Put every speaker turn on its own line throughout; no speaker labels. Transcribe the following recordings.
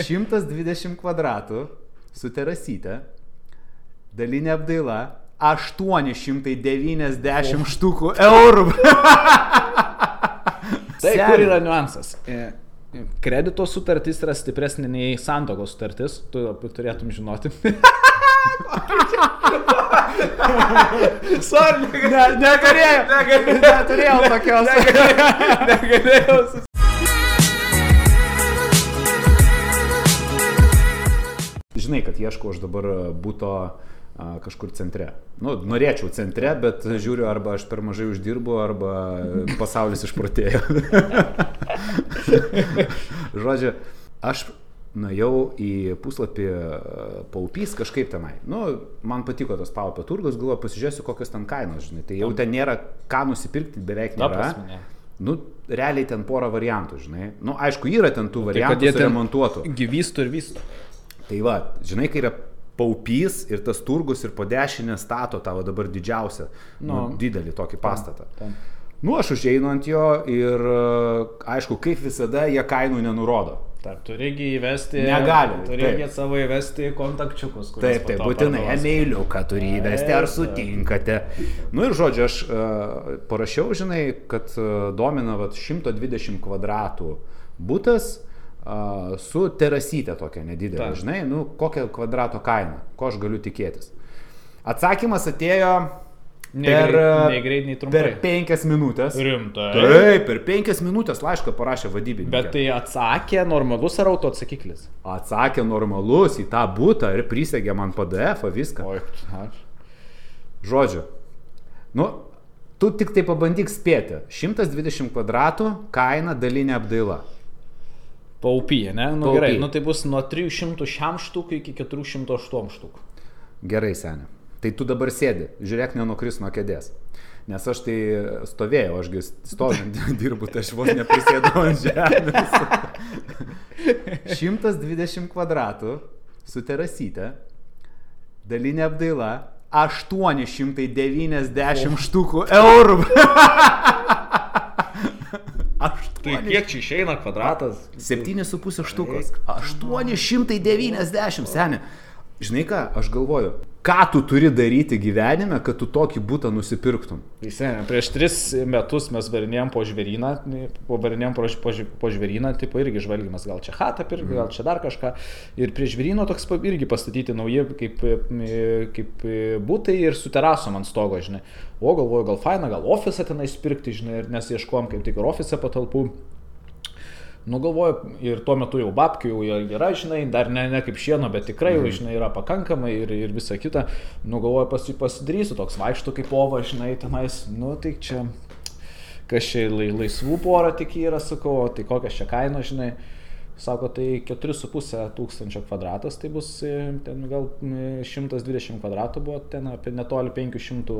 120 kvadratų su terasyte, dalinė apdaila, 890 štukų eurų.
Tai kur yra niuansas? E, Kredito sutartis yra stipresnė nei santokos sutartis, tu turėtum žinoti. Sorry,
Ne, negalėjau. Neturėjau tokios.
negalėjau.
Žinai, kad ieškau aš dabar būto a, kažkur centre. Nu, norėčiau centre, bet žiūriu, arba aš per mažai uždirbu, arba pasaulis išprotėjo. Žodžiu, aš nuėjau į puslapį a, paupys kažkaip tenai. Nu, man patiko tas paupio turgus, galvoju, pasižiūrėsiu, kokios ten kainos, žinai. Tai jau ten nėra ką nusipirkti, beveik nėra.
ne.
Nu, realiai ten porą variantų, žinai. Nu, aišku, yra ten tų
Tai kad
variantų
jie ten
remontuotų.
gyvystų ir vystų.
Tai va, žinai, kai yra paupys ir tas turgus ir po dešinę stato tavo dabar didžiausią, nu,
Nu.
didelį tokį pastatą.
Tam.
Nu, aš užeinu ant jo ir e, aišku, kaip visada, jie kainų nenurodo.
Taip, turėgi įvesti.
Negali,
Turėgi
taip.
savo įvesti kontakčiukus.
Taip, taip, būtinai emailiuką turi įvesti, ar sutinkate. Nu ir žodžiu, aš uh, parašiau, žinai, kad uh, domina vat, 120 kvadratų būtas uh, su terasytė tokia nedidelė,
Taip.
žinai, nu kokia kvadrato kaina, ko aš galiu tikėtis. Atsakymas atėjo per,
greit- nei trumpai.
per penkias minutės.
Rimtai.
Taip, per penkias minutės laišką parašė vadybininkas.
Bet tai atsakė normalus ar auto atsakiklis?
Atsakė normalus į tą būtą ir prisegė man PDF viską.
Oi, aš.
Žodžiu, nu, tu tik tai pabandyk spėti. 120 kvadratų kaina dalinė apdaila.
Paupyje, ne? Nu
Paupy.
gerai, nu tai bus nuo 300 šiam štukų iki 408 štukų.
Gerai, seniai. Tai tu dabar sėdi, žiūrėk, nenukris nuo kėdės. Nes aš tai stovėjau, ašgi stovint dirbu, tai aš vos neprisėdau ant žemės. 120 kvadratų su terasyte, dalinė apdaila, 890 štukų eurų.
Tai kiek čia išeina kvadratas?
7,5 štukos. 890, seniai. Žinai ką, aš galvoju, ką tu turi daryti gyvenime, kad tu tokį būtą nusipirktum?
Visi, prieš tris metus mes varinėjom po žvėryną, po varinėjom po, po, po žvėryną, tipo irgi žvalgymas, gal čia hatą pirkti, gal čia dar kažką. Ir prie žvėryno toks irgi pastatyti nauji kaip, kaip būtai ir su terasom ant stogo, žinai. O galvoju, gal faina, gal ofisą tenais pirkti, žinai, ir nes ieškojom kaip tik ir ofisą patalpų. Nu galvoju, ir tuo metu jau babkių jau yra, žinai, dar ne, ne kaip šieno, bet tikrai jau, žinai, yra pakankamai ir, ir visa kita. Nu galvoju, pasi, pasidarysiu toks vaikšto kaip ova, žinai, tenais, nu tai čia, kas čia lai, laisvų porą tik yra, sakau, tai kokia čia kaina, žinai. Sako, tai 4,5 tūkstančio kvadratas, tai bus e, ten gal e, 120 kvadratų buvo, ten apie netoli 500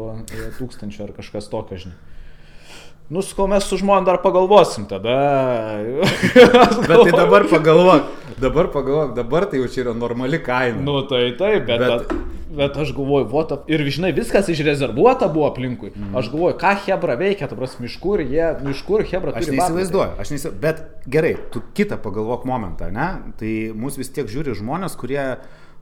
tūkstančių ar kažkas tokio, žinai. Nu, sakau, mes su žmona dar pagalvosim tada.
Bet tai dabar pagalvok, dabar pagalvok, dabar tai jau čia yra normali kaina.
Nu, tai taip, bet,
Bet-
bet, aš galvoju, vota, ir žinai, viskas išrezervuota buvo aplinkui. Mm. Aš galvoju, ką Hebra veikia, ta prasme, iš kur jie, iš kur Hebra
Aš neįsivaizduoju, aš neįsivaizduoju. Bet gerai, tu kitą pagalvok momentą, ne? Tai mūsų vis tiek žiūri žmonės, kurie,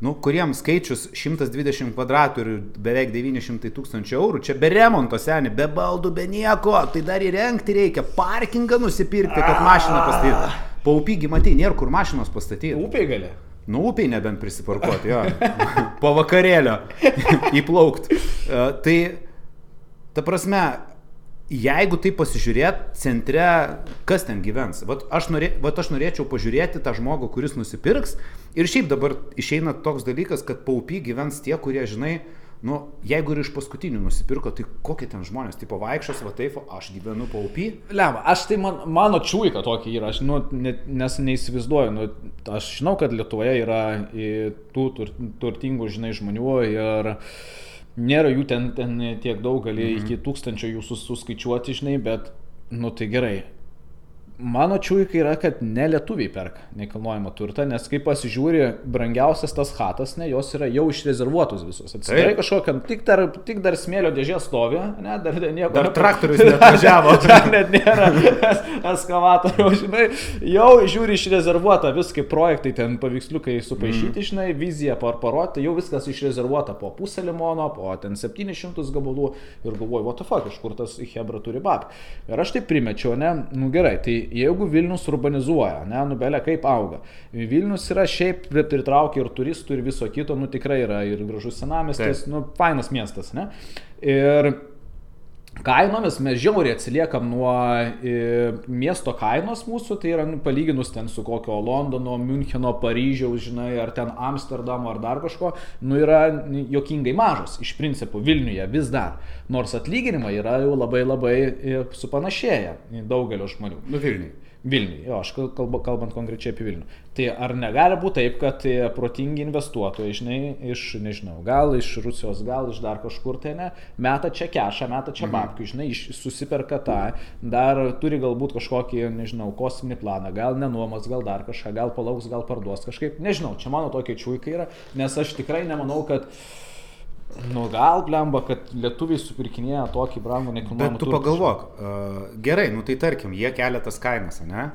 nu, kuriems skaičius 120 kvadratų ir beveik 900 tūkstančių eurų, čia be remonto seniai, be baldų, be nieko, tai dar įrengti reikia, parkingą nusipirkti, kad mašiną pastatyti. Paupygi, matai, nėra kur mašinos pastatyti.
Upiai gali.
Nu, upiai nebent prisiparkuoti, jo. Po vakarėlio įplaukt. E, Tai, ta prasme, jeigu tai pasižiūrėt, centre, kas ten gyvens. Vat aš, norė, vat aš norėčiau pažiūrėti tą žmogų, kuris nusipirks. Ir šiaip dabar išeina toks dalykas, kad paupy gyvens tie, kurie, žinai, nu, jeigu ir iš paskutinių nusipirko, tai kokie ten žmonės, tipo vaikščios, va taip, aš gyvenu paupy.
Lema, aš tai man, mano čiūika tokia yra, aš nu, ne, nes neįsivaizduoju, nu, aš žinau, kad Lietuvoje yra tų tur, turtingų, žinai, žmonių ir nėra jų ten, ten tiek daug, gali mhm. iki tūkstančio jų sus- suskaičiuoti, žinai, bet, nu tai gerai. Mano čiūika yra, kad ne lietuviai perka nekilnojamo turtą, nes kai pasižiūri, brangiausias tas hatas, ne, jos yra jau išrezervuotos visos. Atsiprašau kažkokiam, tik dar, tik dar smėlio dėžė stovi, ne, dar nieko.
Dar traktorius neatvažiavo.
dar net nėra eskavatoriaus, žinai, jau žiūri išrezervuota, viskai projektai ten paveiksliukai supaišyti, mm. žinai, vizija par parodyti, jau viskas išrezervuota po pusę limono, po ten 700 gabalų ir galvoju, what the fuck, iš kur tas Hebra turi bab. Ir aš tai primečiau, ne, nu gerai, tai jeigu Vilnius urbanizuoja, ne, nubelė kaip auga. Vilnius yra šiaip pritraukia ir turistų ir viso kito, nu tikrai yra ir gražus senamestis, nu fainas miestas, ne. Ir kainomis mes žiauriai atsiliekam nuo e, miesto kainos mūsų, tai yra nu, palyginus ten su kokio Londono, Müncheno, Paryžiaus, žinai, ar ten Amsterdamo, ar dar kažko, nu yra jokingai mažos, iš principo Vilniuje vis dar. Nors atlyginimai yra jau labai labai e, supanašėję daugelio žmonių.
Nu Vilniui.
Vilniui, jo, aš kalbu, kalbant konkrečiai apie Vilnių. Tai ar negali būti taip, kad e, protingi investuotojai, žinai, iš, nežinau, gal iš Rusijos, gal iš dar kažkur tai ne, meta čia kešą, meta čia mhm. babkių, žinai, iš, susiperka tą, dar turi galbūt kažkokį, nežinau, kosminį planą, gal nenuomos, gal dar kažką, gal palauks, gal parduos kažkaip, nežinau, čia mano tokia čiūika yra, nes aš tikrai nemanau, kad Nu gal blemba, kad lietuviai supirkinėja tokį brangų nekilnojamą
turtą. Bet tu turtą. pagalvok, uh, gerai, nu tai tarkim, jie kelia tas kainas, ne?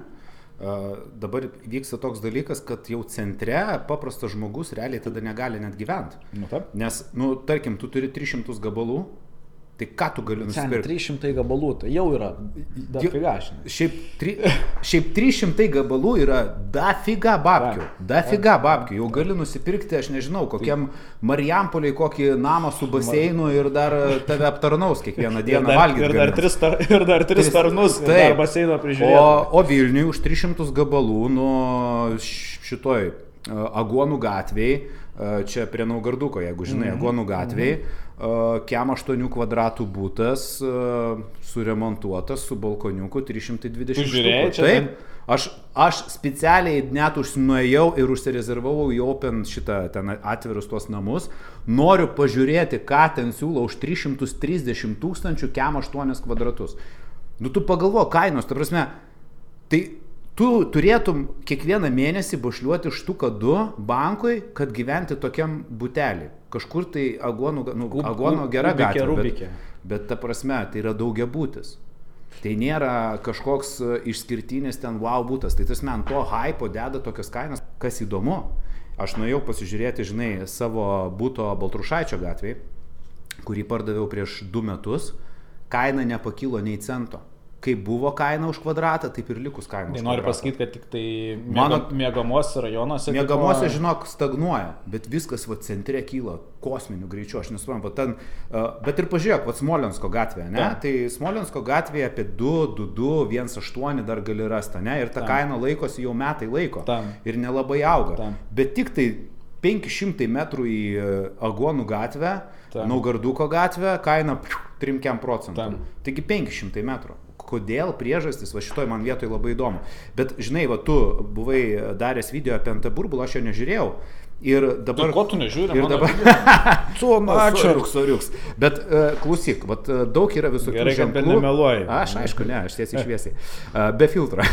Uh, dabar vyksta toks dalykas, kad jau centre paprastas žmogus realiai tada negali net gyventi.
Nu, taip.
Nes, nu, tarkim, tu turi 300 gabalų, Tai ką tu gali nusipirkti?
300 gabalų, tai jau yra dafiga.
Šiaip, tri, šiaip 300 gabalų yra dafiga babkių. Dafiga babkių. Jau gali nusipirkti, aš nežinau, kokiam Marijampoliai kokį namą su baseinu ir dar tave aptarnaus kiekvieną dieną valgyti.
Ir dar tris, tar, ir dar tris tarnus, tai dar baseino prižiūrėti.
O, o Vilniui už 300 gabalų nuo šitoj Agonų gatvėje, čia prie Naugarduko, jeigu žinai, mm -hmm. Agonų gatvėje. Mm -hmm Kem 8 kvadratų būtas, suremontuotas su balkoniuku 320
Žiūrėjai,
čia taip. Aš, aš specialiai net užsinuėjau ir užsirezervavau į Open šitą ten atvirus tuos namus. Noriu pažiūrėti, ką ten siūlo už 330 tūkstančių kem 8 kvadratus. Nu tu pagalvo, kainos, ta prasme, tai tu turėtum kiekvieną mėnesį bušliuoti štuką 2 bankui, kad gyventi tokiam butelį. Kažkur tai agonų, nu, agono gera gatvė. Bet, bet ta prasme, tai yra daugia būtis. Tai nėra kažkoks e, išskirtinis ten wow būtas. Tai tas man to hypo deda tokias kainas. Kas įdomu, aš nuėjau pasižiūrėti, žinai, savo būto Baltrušaičio gatvėje, kurį pardaviau prieš du metus. Kaina nepakilo nei cento kaip buvo kaina už kvadratą, taip ir likus kaina.
Tai noriu pasakyti, kad tik tai mėga, mėgamosios rajonuose.
Mėgamosios, tipo... žinok, stagnuoja, bet viskas va centre kyla kosminiu greičiu, aš nesuprantu, ten, bet ir pažiūrėk, va Smolensko gatvėje, ne? Ta. Tai Smolensko gatvėje apie 2, 2, 2, 1, 8 dar gali rasti, ne? Ir ta Ta. kaina laikosi jau metai laiko. Ta. Ir nelabai auga. Ta. Bet tik tai 500 metrų į e, Agonų gatvę, Naugarduko gatvę, kaina 3 procentų. Taigi 500 metrų kodėl priežastis, va šitoj man vietoj labai įdomu. Bet žinai, va tu buvai daręs video apie ant burbulą, aš jo nežiūrėjau. Ir dabar...
Tai ko tu nežiūri?
Ir dabar... tu, ačiū. Soriuks, soriuks. Bet uh, klausyk, vat, uh, daug yra visokių
Gerai, kad nemeluoji.
Aš, aišku, ne, aš tiesiai šviesiai. Uh, be filtro.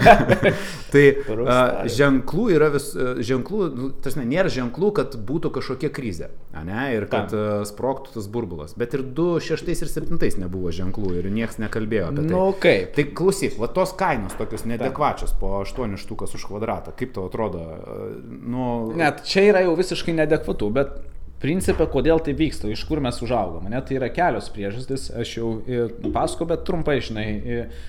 tai uh, ženklų yra vis... Uh, ženklų, nu, ne, nėra ženklų, kad būtų kažkokia krizė. Ne, ir kad uh, sproktų tas burbulas. Bet ir 2, 6 ir 7 nebuvo ženklų ir niekas nekalbėjo apie tai.
Nu, kaip?
Tai klausyk, va tos kainos tokios nedekvačios po 8 štukas už kvadratą. Kaip tau atrodo? Uh, nu,
net čia yra jau visiškai nedekvatu, bet principė, kodėl tai vyksta, iš kur mes užaugom. Ne? Tai yra kelios priežastys, aš jau pasako, bet trumpai, žinai,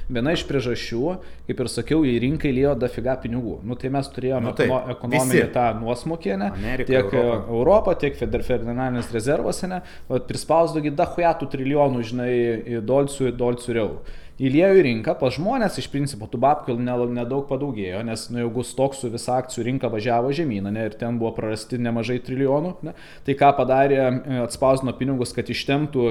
viena iš priežasčių, kaip ir sakiau, į rinką įlėjo dafiga pinigų. Nu, tai mes turėjome nu, tai, ekonominį tą nuosmokį, ne? Amerika, tiek Europa. Europą, tiek federalinis rezervas? Prispausdogi dahujatų trilijonų, žinai, dolcių, dolcių ir eurų įlėjo į rinką, pas žmonės iš principo tų babkių nedaug padaugėjo, nes nu, jeigu stoksų visą akcijų rinką važiavo žemyn, ne, ir ten buvo prarasti nemažai trilijonų, ne, tai ką padarė, e, atspausino pinigus, kad ištemptų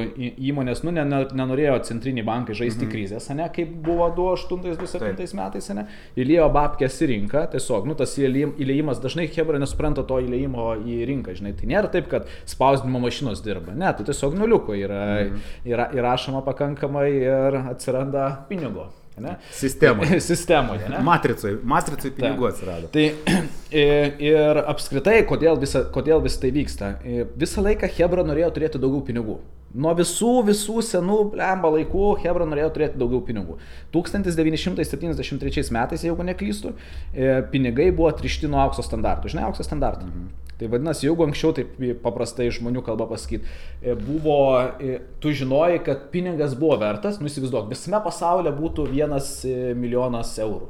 įmonės, nu, nenorėjo centriniai bankai žaisti mhm. krizės, ne, kaip buvo 2008-2007 metais, ne, įlėjo babkės į rinką, tiesiog, nu, tas įlėjimas, dažnai Hebra nesupranta to įlėjimo į rinką, žinai, tai nėra taip, kad spausdinimo mašinos dirba, ne, tai tiesiog nuliuko yra, mhm. yra įrašoma pakankamai ir atsiranda pinigo. Ne?
Sistemoje.
Sistemoje. Ne?
Matricai, matricai pinigų atsirado.
Tai ir, apskritai, kodėl visą, kodėl vis tai vyksta? Visą laiką Hebra norėjo turėti daugiau pinigų. Nuo visų, visų senų blemba laikų Hebra norėjo turėti daugiau pinigų. 1973 metais, jeigu neklystu, pinigai buvo atrišti nuo aukso standartų. Žinai, aukso standartų. Mhm. Tai vadinasi, jeigu anksčiau taip paprastai žmonių kalba pasakyti, buvo, tu žinojai, kad pinigas buvo vertas, nu įsivaizduok, visame pasaulyje būtų vienas milijonas eurų.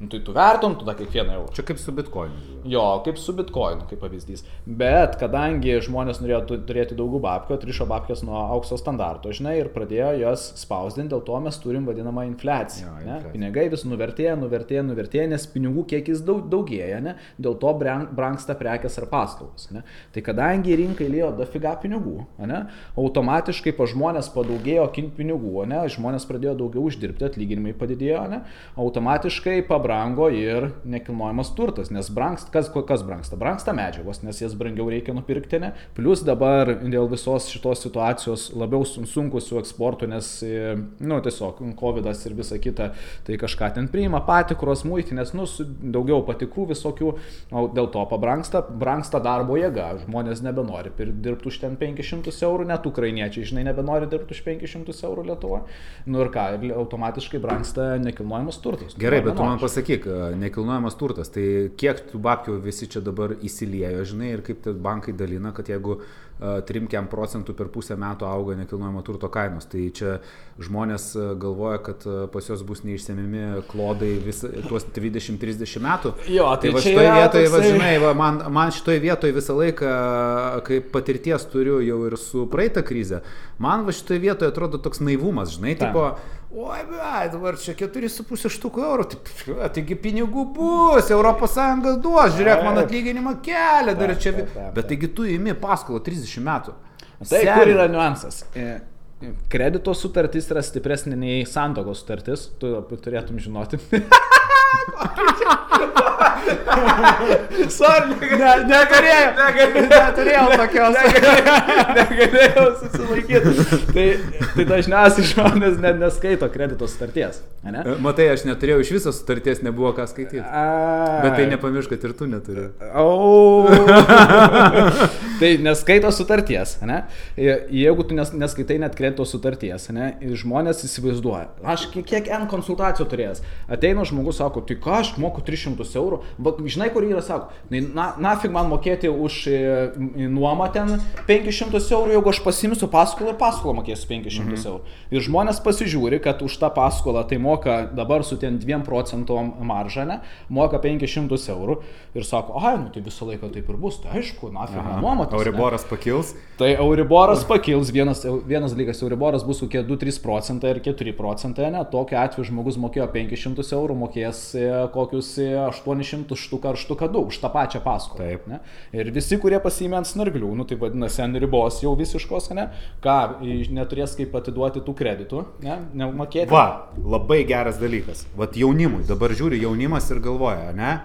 Nu, tai tu vertum tada kiekvieną eurą.
Čia kaip su bitkoinu.
Jo, kaip su bitkoinu, kaip pavyzdys. Bet kadangi žmonės norėjo turėti daugiau babkių, atrišo babkės nuo aukso standarto, žinai, ir pradėjo jas spausdinti, dėl to mes turim vadinamą infliaciją. Jo, infliacija. Pinigai vis nuvertėja, nuvertėja, nuvertėja, nes pinigų kiekis daug, daugėja, ne? dėl to brangsta prekes ar paslaugos. Ne? Tai kadangi rinkai lėjo dafiga pinigų, ne? automatiškai pa žmonės padaugėjo pinigų, ne? žmonės pradėjo daugiau uždirbti, atlyginimai padidėjo, ne? automatiškai pabrango brango ir nekilnojamas turtas, nes brangst, kas, kas brangsta? Brangsta medžiagos, nes jas brangiau reikia nupirkti, ne? Plus dabar dėl visos šitos situacijos labiau sunku su eksportu, nes, e, nu, tiesiog COVID ir visa kita, tai kažką ten priima, patikros, muitinės, nu, daugiau patikų visokių, o dėl to pabrangsta, brangsta darbo jėga, žmonės nebenori dirbti už ten 500 eurų, net ukrainiečiai, žinai, nebenori dirbti už 500 eurų Lietuvoje. Nu ir ką, ir automatiškai brangsta nekilnojamas turtas.
Gerai, bet tu man pasakai, pasakyk, nekilnojamas turtas, tai kiek tų babkių visi čia dabar įsiliejo, žinai, ir kaip tie bankai dalina, kad jeigu 3 procentų per pusę metų auga nekilnojamo turto kainos, tai čia žmonės galvoja, kad pas juos bus neišsiemimi klodai vis, tuos 20-30 metų.
Jo, tai,
tai va šitoje vietoje, toksai... va, žinai, va, man, man šitoje vietoje visą laiką, kaip patirties turiu jau ir su praeitą krizę, man va šitoje vietoje atrodo toks naivumas, žinai, Ta. tipo, Oi, bet dabar čia 4,5 štukų eurų, tai, taigi pinigų bus, ES duos, žiūrėk, man atlyginimą kelia, dar čia. Bet taigi tu įimi paskolą 30 metų.
Tai kur yra niuansas? E, kredito sutartis yra stipresnė nei santokos sutartis, tu turėtum žinoti.
Sorry, ne, negalėjau. Negalėjau. Neturėjau tokios.
Negalėjau, negalėjau susilaikyti. Tai, tai dažniausiai žmonės net neskaito kredito sutarties. Ne?
Matai, aš neturėjau iš viso sutarties, nebuvo ką skaityti. A... Bet tai nepamiršk, kad ir tu neturi.
O. tai neskaito sutarties. Ne? Jeigu tu nes, neskaitai net kredito sutarties, ne? žmonės įsivaizduoja. Aš kiek N konsultacijų turėjęs. Ateina žmogus, sako, tai ką aš moku 300 eurų. Va, žinai, kur yra, sako, na, nafig man mokėti už e, nuomą ten 500 eurų, jeigu aš pasimsiu paskolą ir paskolą mokėsiu 500 mhm. eurų. Ir žmonės pasižiūri, kad už tą paskolą tai moka dabar su ten 2 procentom maržą, ne, moka 500 eurų ir sako, ai, nu tai visą laiką taip ir bus, tai aišku, nafig man nuomoti.
Euriboras pakils.
Tai Euriboras pakils, vienas, vienas dalykas, Euriboras bus kokie 2-3 procentai ir 4 procentai, ne, tokiu atveju žmogus mokėjo 500 eurų, mokės kokius 800 e, štuką ar štuką 2 už tą pačią paskolą. Taip. Ne? Ir visi, kurie pasiėmė ant snarglių, nu tai vadinasi, ant ribos jau visiškos, ne, ką, neturės kaip atiduoti tų kreditų, ne, nemokėti.
Va, labai geras dalykas. Vat jaunimui, dabar žiūri jaunimas ir galvoja, ne?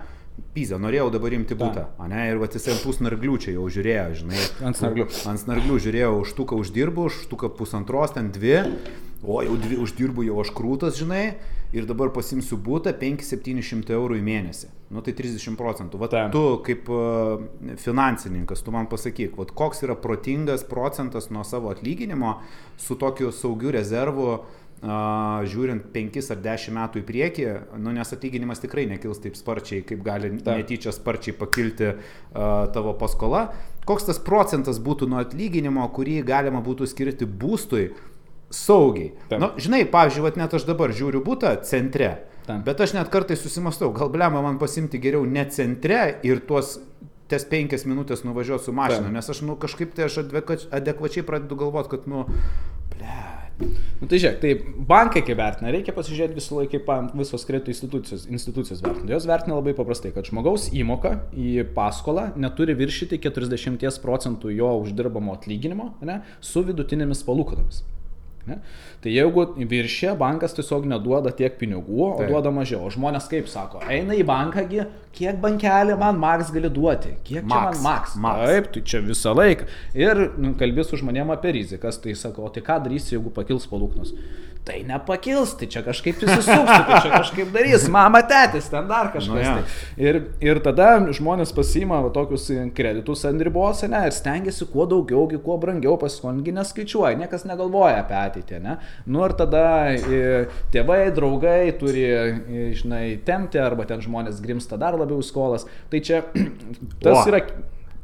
Pyzą, norėjau dabar imti būtą, ne, ir va jisai ant tų snarglių čia jau žiūrėjo, žinai.
Ant snarglių.
Ant snarglių žiūrėjau, už štuką uždirbu, už štuką pusantros, ten dvi, o jau dvi uždirbu jau aš krūtas, žinai, ir dabar pasimsiu būtą 5-700 eurų į mėnesį. Nu tai 30 procentų. Vat tu kaip uh, finansininkas, tu man pasakyk, vat, koks yra protingas procentas nuo savo atlyginimo su tokiu saugiu rezervu, žiūrint 5 ar 10 metų į priekį, nu, nes atlyginimas tikrai nekils taip sparčiai, kaip gali Taip. netyčia sparčiai pakilti uh, tavo paskola. Koks tas procentas būtų nuo atlyginimo, kurį galima būtų skirti būstui saugiai. Na, nu, žinai, pavyzdžiui, vat, net aš dabar žiūriu būtą centre. Tam. Bet aš net kartais susimastau, gal blema man pasimti geriau ne centre ir tuos ties penkias minutės nuvažiuoti su mašina, Tam. nes aš nu, kažkaip tai aš adekvačiai pradedu galvoti, kad, nu, ble.
Nu, tai žiūrėk, tai bankai kaip vertina, reikia pasižiūrėti visą laiką, kaip visos kredito institucijos, institucijos vertina. Jos vertina labai paprastai, kad žmogaus įmoka į paskolą neturi viršyti 40 procentų jo uždirbamo atlyginimo ne, su vidutinėmis palūkanomis. Ne? Tai jeigu viršė, bankas tiesiog neduoda tiek pinigų, o
Taip.
duoda mažiau. O žmonės kaip sako, eina į bankągi, kiek bankelį man maks gali duoti, kiek
Max,
man maks.
max.
Taip, tai čia visą laiką. Ir nu, kalbės su žmonėm apie rizikas, tai sako, o tai ką darysi, jeigu pakils palūknos? Tai nepakils, tai čia kažkaip įsisuks, tai čia kažkaip darys, mama tėtis, ten dar kažkas.
Nu, jo.
tai. Ir, ir tada žmonės pasima va, tokius kreditus ant ribos, ne, ir stengiasi kuo daugiau, gi kuo brangiau pasiskolinti, neskaičiuoja, niekas negalvoja apie ateitį, ne. Nu ir tada e, tėvai, draugai turi, e, žinai, temti, arba ten žmonės grimsta dar labiau skolas. Tai čia tas
O.
yra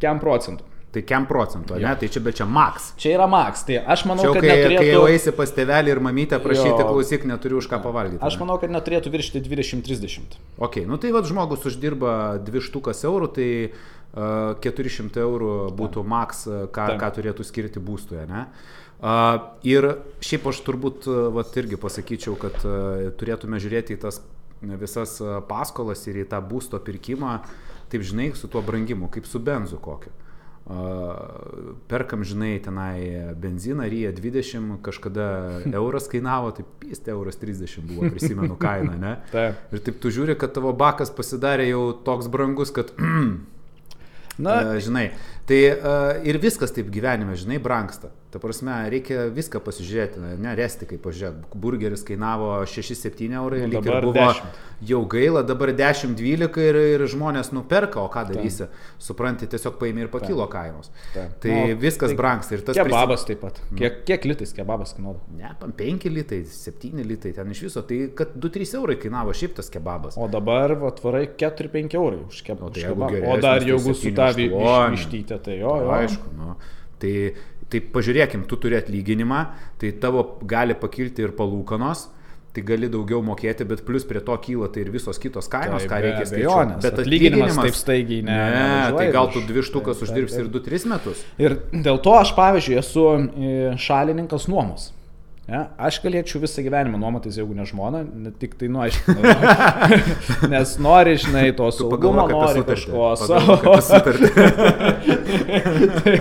kiam procentų.
Tai kiam procentų, ne? Tai čia bet čia max.
Čia yra maks, tai aš manau,
Čia
kad
kai, kai jau
neturėtų...
eisi pas tevelį ir mamytę prašyti,
Jo.
klausyk, neturiu už ką pavalgyti.
Aš manau, kad neturėtų viršti 20-30.
Ok, nu tai vad žmogus uždirba 2 štukas eurų, tai uh, 400 eurų būtų max, uh, ką,
Taip.
ką turėtų skirti būstui, ne? Uh, ir šiaip aš turbūt, vat irgi pasakyčiau, kad uh, turėtume žiūrėti į tas visas paskolas ir į tą būsto pirkimą, taip žinai, su tuo brangimu, kaip su benzu kokiu. Uh, perkam, žinai, tenai benziną, ryja 20, kažkada euras kainavo, tai pist euras 30 buvo, prisimenu kainą, ne?
Taip.
Ir taip tu žiūri, kad tavo bakas pasidarė jau toks brangus, kad,
Na,
žinai, tai uh, ir viskas taip gyvenime, žinai, brangsta. Ta prasme, reikia viską pasižiūrėti, ne resti, kaip pažiūrėk. Burgeris kainavo 6-7 eurai,
Nu,
lyg ir buvo
10.
jau gaila, dabar 10-12 ir, ir žmonės nuperka, o ką darysi? Supranti, tiesiog paėmė ir pakilo kainos.
Taip.
Tai
Nu,
viskas
tai
brangsta ir tas
kebabas taip pat. Kiek, kiek litais kebabas kainuoja?
Ne, 5 litai, 7 litai ten iš viso, tai kad 2-3 eurai kainavo šiaip tas kebabas.
O dabar atvarai 4-5 eurai už kebabą.
O tai
už kebabą. o dar
tai
jeigu su
7,
ta vi-
8.
vištytė, tai jo, jo.
Aišku, nu. Tai, tai pažiūrėkim, tu turi atlyginimą, tai tavo gali pakilti ir palūkanos, tai gali daugiau mokėti, bet plus prie to kyla tai ir visos kitos kainos,
Tai
ką reikia skaičiuoti. Bet
Atlyginimas taip staigiai ne-
Ne,
nevažiuoja
tai gal tu dvi štukas
taip,
uždirbsi
taip,
ir 2-3 metus.
Ir dėl to aš, pavyzdžiui, esu e, šalininkas nuomos. Ja, aš galėčiau visą gyvenimą nuomotis, jeigu ne žmona, ne tik tai, nu, aišku, nes nori, žinai, to saugumo, nori kažko
sutartį.
Tai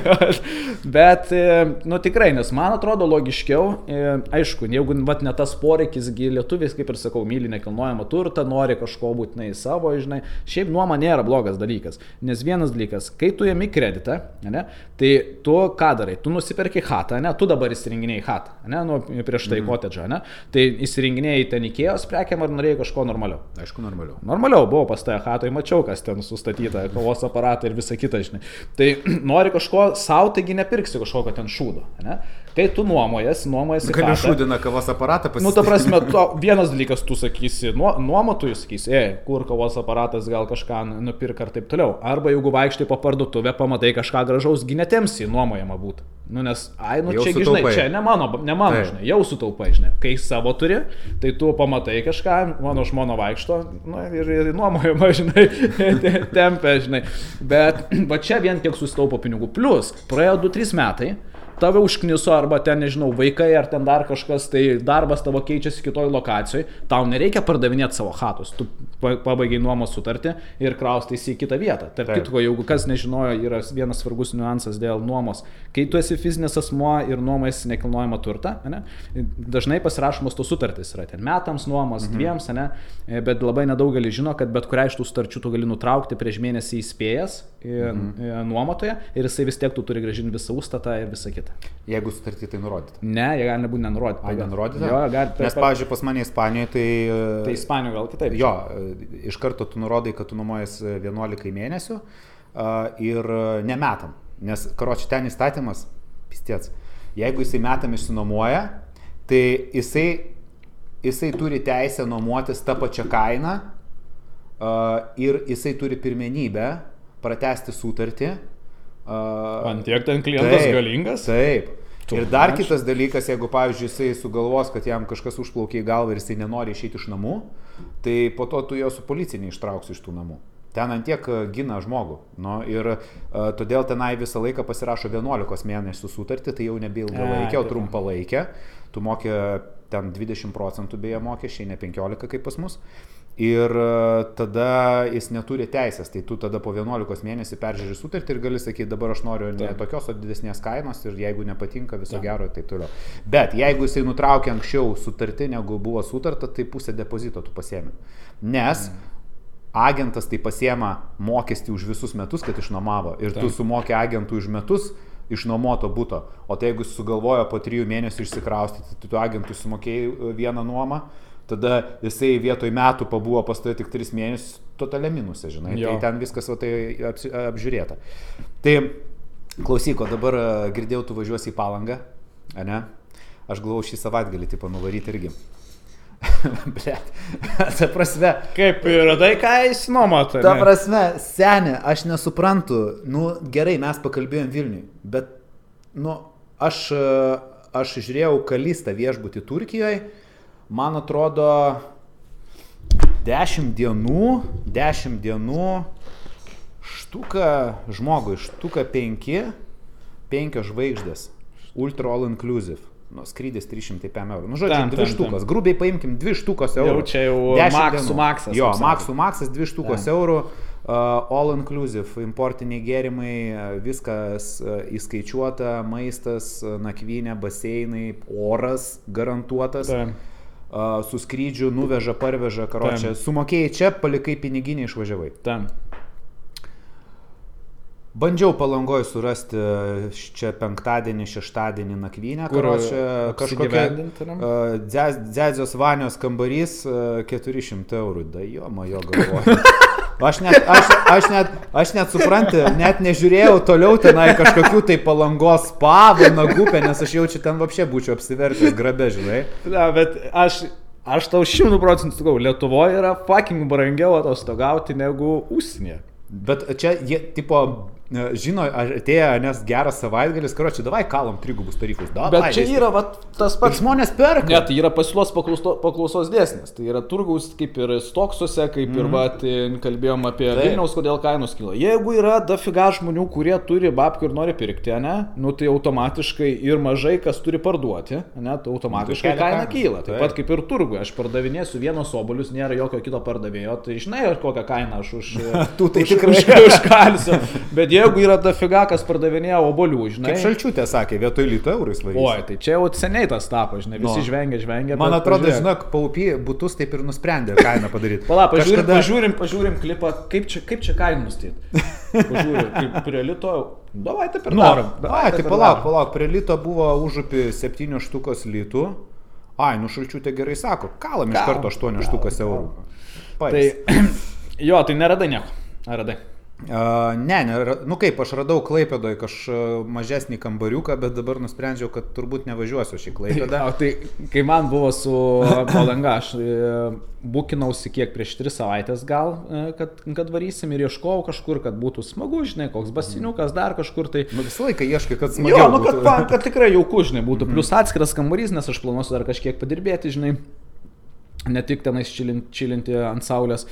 Bet, e, nu tikrai, nes man atrodo logiškiau, e, aišku, jeigu vat, ne tas poreikis, lietuvis, kaip ir sakau, myli nekilnojamą turtą, nori kažko būtinai savo, žinai, šiaip nuoma nėra blogas dalykas. Nes vienas dalykas, kai tu jami kreditą, ne, tai tu ką darai, tu nusiperki hatą, ne, tu dabar įsirenginėjai hatą, ne, nu, prieš tai mm. kotedžą, ne, tai įsirenginėjai ten įkėjos prekiam ar norėjai kažko normaliau.
Aišku, normaliau.
Normaliau buvo pas tą hatoj, mačiau, kas ten sustatyta, kovos aparatai ir visa kita, žinai. Tai nori kažko savo, taigi nepirksi kažkokio ten šūdo. Ne? Kai tu nuomojas, nuomojasi.
Gali
chatą,
šūdiną kavos aparatą pasidaryti.
Nu, ta prasme, to, vienas dalykas, tu sakysi, nuo, nuomotojui sakysi, ei, kur kavos aparatas gal kažką nupirka ar taip toliau. Arba jeigu vaikštai po parduotuvę, pamatai kažką gražaus, ginetemsi nuomojama būtų. Nu, nes, ai, nu
Jau
čia, gi, žinai,
sutaupai.
čia ne mano, ne mano,
Taip.
žinai, jau sutaupai, žinai. Kai savo turi, tai tu pamatai kažką, mano žmona vaikšto nu, ir, ir nuomojama, žinai, te- tempia, žinai. Bet va čia vien kiek susitaupo pinigų. Plus, praėjo 2-3 metai. Tave užkniso arba ten, nežinau, vaikai ar ten dar kažkas, tai darbas tavo keičiasi kitoj lokacijoje, tau nereikia pardavinėti savo hatos, tu pa- pabaigai nuomos sutartį ir kraustaisi į kitą vietą. Tarp kitko, jeigu kas nežinojo, yra vienas svarbus niuansas dėl nuomos. Kai tu esi fizinis asmuo ir nuomojasi nekilnojamą turtą, ne, dažnai pasirašomos tos sutartys yra ten metams nuomos, mhm. dviems, ne, bet labai nedaugelis žino, kad bet kurią iš tų sutarčių tu gali nutraukti prieš mėnesį įspėjęs mhm. nuomotoje ir jisai vis tiek tu turi gražinti visą užstatą ir visą kitą.
Jeigu sutartį tai nurodyta.
Ne, jie gali nebūti nenurodyti.
Ai, nenurodyta?
Jo, gali.
Nes, pavyzdžiui, pas mane Ispanijoje, tai...
Tai Ispanijoje gal kitaip.
Jo, iš karto tu nurodai, kad tu nuomojas 11 mėnesių a, ir nemetam. Nes, karoči, ten įstatymas, pistėts, jeigu jisai metam išsinuomoja, tai jisai, jisai turi teisę nuomotis tą pačią kainą ir jisai turi pirmenybę pratesti sutartį. A,
Ant tiek ten klientas galingas?
Taip.
Tu
Ir dar
mačiau.
kitas dalykas, jeigu, pavyzdžiui, jisai sugalvos, kad jam kažkas užplaukė į galvą ir jisai nenori išeiti iš namų, tai po to tu jo su policija neištrauksi iš tų namų. Ten ant tiek e, gina žmogų. Nu, ir uh, todėl tenai visą laiką pasirašo 11 mėnesių sutartį, tai jau nebe ilgalaikė, o
taip.
trumpalaikė. Tu mokė ten 20 procentų beje mokesčiai, ne 15 kaip pas mus. Ir e, tada jis neturi teisės, tai tu tada po 11 mėnesių peržiūri sutartį ir gali sakyti, dabar aš noriu ne tokios, o didesnės kainos ir jeigu nepatinka, viso
Taip.
gero ir taip toliau. Bet jeigu jisai nutraukė anksčiau sutartį, negu buvo sutarta, tai pusę depozito tu pasiemi. Nes agentas tai pasiema mokestį už visus metus, kad išnuomavo. Ir tu
Taip.
sumokė agentui už metus išnuomoto būto. O tai jeigu sugalvojo po trijų mėnesių išsikraustyti, tai tu agentui sumokėjai e, vieną nuomą, tada jisai vietoj metų pabuvo pas tave tik tris mėnesius, totalia minusė, žinai.
Jo.
Tai ten viskas va, tai apžiūrėta. Tai klausyk, o dabar e, girdėjau, tu važiuosi į palangą, ar ne? Aš galvoju šį savaitgalį, tipo, nuvaryti irgi. Blet, ta prasme,
Kaip ir radai, ką jis nuomata?
Ta prasme, senė, aš nesuprantu, nu gerai, mes pakalbėjom Vilniui, bet, nu, aš, e, aš žiūrėjau kalistą viešbutį Turkijoje, man atrodo, 10 dienų, 10 dienų, štuka žmogui, štuka 5, 5 žvaigždės, ultra all inclusive. Nu, skrydis 305 eurų. Nu, žodžiu,
Tam,
dvi
tam,
štukas. Grubiai paimkim, dvi štukos eurų.
Jau čia jau
10
maksų maksas,
Jo, maksų maksas, dvi štukos
Tam.
eurų. Uh, all inclusive, importiniai gėrimai, uh, viskas uh, įskaičiuota, maistas, uh, nakvynė, baseinai, oras garantuotas.
Taip.
Uh, su skrydžiu nuveža, parveža, karočią. Sumokėjai čia, palikai piniginį, išvažiavai.
Tam.
Bandžiau palangoj surasti čia penktadienį, šeštadienį nakvynę,
Kur.
Kažkokia uh, Dze- Dzedzio vanios kambarys uh, 400 eurų. Da jo, majo galvoju. Aš net, aš, aš net, aš net suprantu, net nežiūrėjau toliau tenai kažkokių tai palangos pavų, nagupė, nes aš jaučiu ten vapšė būčiau apsivertęs grabė, žinai.
Na, bet aš, aš tau šimtų procentų sakau, Lietuvoje yra fucking brangiau atostogauti negu užsienyje.
Bet čia jie, tipo, žino, ar atėjo, nes geras savaitgalis, karočią, davai kalom trigubus tarifus. Davai,
Bet čia
visi.
yra vat, tas
Ir
pats.
žmonės perka.
Ne, tai yra pasiūlos paklauso, paklausos dėsnis. Tai yra turgaus kaip ir stoksuose, kaip ir vat, kalbėjom apie
Taip.
Vilniaus, kodėl kainos kyla. Jeigu yra dafiga žmonių, kurie turi babkių ir nori pirkti, ne, nu tai automatiškai ir mažai kas turi parduoti, ne, tai automatiškai
tai
kaina kyla. Taip
Taip.
pat kaip ir turgui. Aš pardavinėsiu vienos obolius, nėra jokio kito pardavėjo, tai žinai, kokią kainą aš už...
Tu tai
už,
tikrai.
už, užkalsiu. Bet jeigu yra dafiga, kas pardavinėja obolių, žinai.
Kaip šalčiutė sakė, vietoj lito eurais varys.
Oi, tai čia jau seniai tas tapo, žinai, visi
Nu.
žvengia, žvengia.
Man atrodo,
pažiūrėk.
žinok, paupy būtus taip ir nusprendė kainą padaryti.
Pala, pažiūrim,
Kažkada-
pažiūrim, pažiūrim klipą, kaip čia, kaip čia kainą nustatyti. Pažiūrim, kaip prie lito. Davai taip ir darom.
Ai, tai palauk, palauk, prie lito buvo užupi 7 štukos litų. Ai, nu šalčiutė gerai sako, kalam iš karto 8
kalam,
štukas eurų.
Tai, jo, tai neradai nieko. Radai?
Uh, ne, ne, nu kaip, aš radau Klaipėdoje kažkokį mažesnį kambariuką, bet dabar nusprendžiau, kad turbūt nevažiuosiu šį Klaipėdą.
O tai, kai man buvo su palanga, aš e, bukinausi kiek prieš tris savaitės gal, e, kad, kad varysim ir ieškojau kažkur, kad būtų smagu, žinai, koks basiniukas dar kažkur tai.
Nu visą laiką ieškai, kad
Jo,
smagiau.
nu kad, man, kad tikrai jauku, žinai, būtų. Plus atskiras kambarys, nes aš planuosiu dar kažkiek padirbėti, žinai, ne tik tenais čilin- čilinti ant saulės.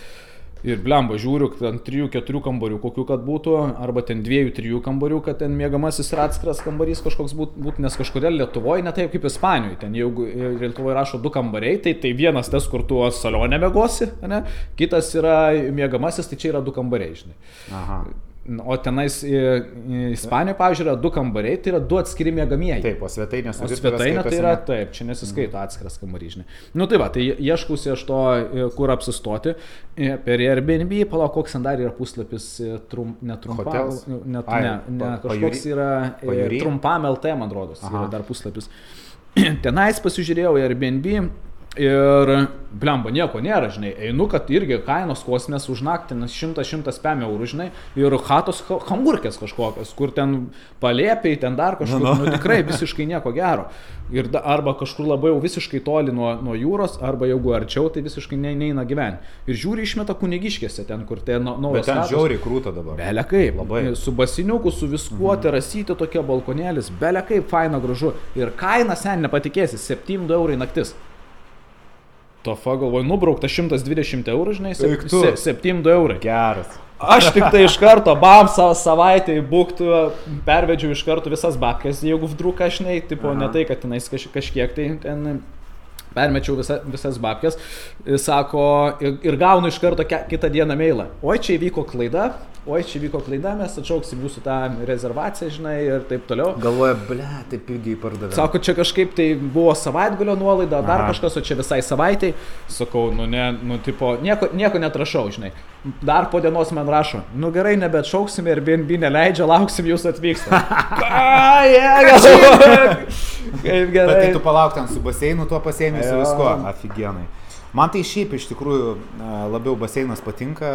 Ir blemba, žiūriu, ten 3-4 kambarių, kokių kad būtų, arba ten 2-3 kambarių, kad ten mėgamasis ir atskiras kambarys kažkoks būtų, būt, nes kažkodėl Lietuvoje, ne taip kaip Ispanijoje, ten jeigu Lietuvoje rašo du kambariai, tai, tai vienas tas, kur tu salonė mėgosi, ne? kitas yra mėgamasis, tai čia yra du kambariai, žinai.
Aha.
O tenais Ispanijoje, pavyzdžiui, yra du kambariai, tai yra du atskiri mėgamieji.
Taip, o svetainė su
svetainė tai yra taip, čia nesiskaito atskiras kambarys, žinai. Nu tai va, tai ieškusi aš to, e, kur apsistoti. E, Per Airbnb, palauk, koks ten dar yra puslapis, e, trum, ne trumpam,
Hotels?
ne,
Ai,
ne, ne, kažkoks
pajūry?
yra
Pajūry?
trumpam LT, man rodos,
Aha.
yra dar puslapis. Tenais pasižiūrėjau Airbnb. Ir, blemba, nieko nėra, žinai, einu, kad irgi kainos kosmės už naktį, nes 100-105 eurų, žinai, ir hatos ha- hamburkės kažkokios, kur ten palėpiai, ten dar kažkur,
Nu,
nu,
nu.
nu tikrai visiškai nieko gero. Ir da, arba kažkur labai jau visiškai toli nuo, nuo jūros, arba jeigu arčiau, tai visiškai ne, neina gyventi. Ir žiūri išmeta kunigiškėse ten, kur ten nu,
Bet ten žiauriai krūta dabar.
Belia kaip,
Labai.
Su basiniuku, su viskuo, mhm. terasyti tokie balkonėlis, belia kaip, faina gražu. Ir kaina sen nepatikėsi, 7 eurai naktis. Tofa galvoj, nubraukta 120 eurų, žinai,
Eik tu.
7 eurai.
Geras.
Aš tik tai iš karto, bam, savo savaitę į būktų, pervedžiau iš karto visas babkės, jeigu vdruka, žinai, tipo,
Aha.
ne tai, kad tenais kaž, kažkiek tai ten permečiau visa, visas babkės, sako, ir, ir gaunu iš karto ke, kitą dieną mailą. Oi, čia įvyko klaida, oi, čia įvyko klaida, mes atšauksim jūsų tą rezervaciją, žinai, ir taip toliau.
Galvoja, ble, taip pigiai pardavė.
Sako, čia kažkaip tai buvo savaitgalio nuolaida, dar Aha. kažkas, o čia visai savaitai. Sakau, nu, ne, nu, tipo, nieko, nieko netrašau, žinai. Dar po dienos man rašo, nu gerai, nebetšauksime ir BNB neleidžia, lauksim jūs atvyksta. Ką, jie,
Kaip gerai. Bet tai tu palauk ten su baseinu, tuo pasėmė su viskuo. Aфиgenai. Man tai šiaip iš tikrųjų labiau baseinas patinka,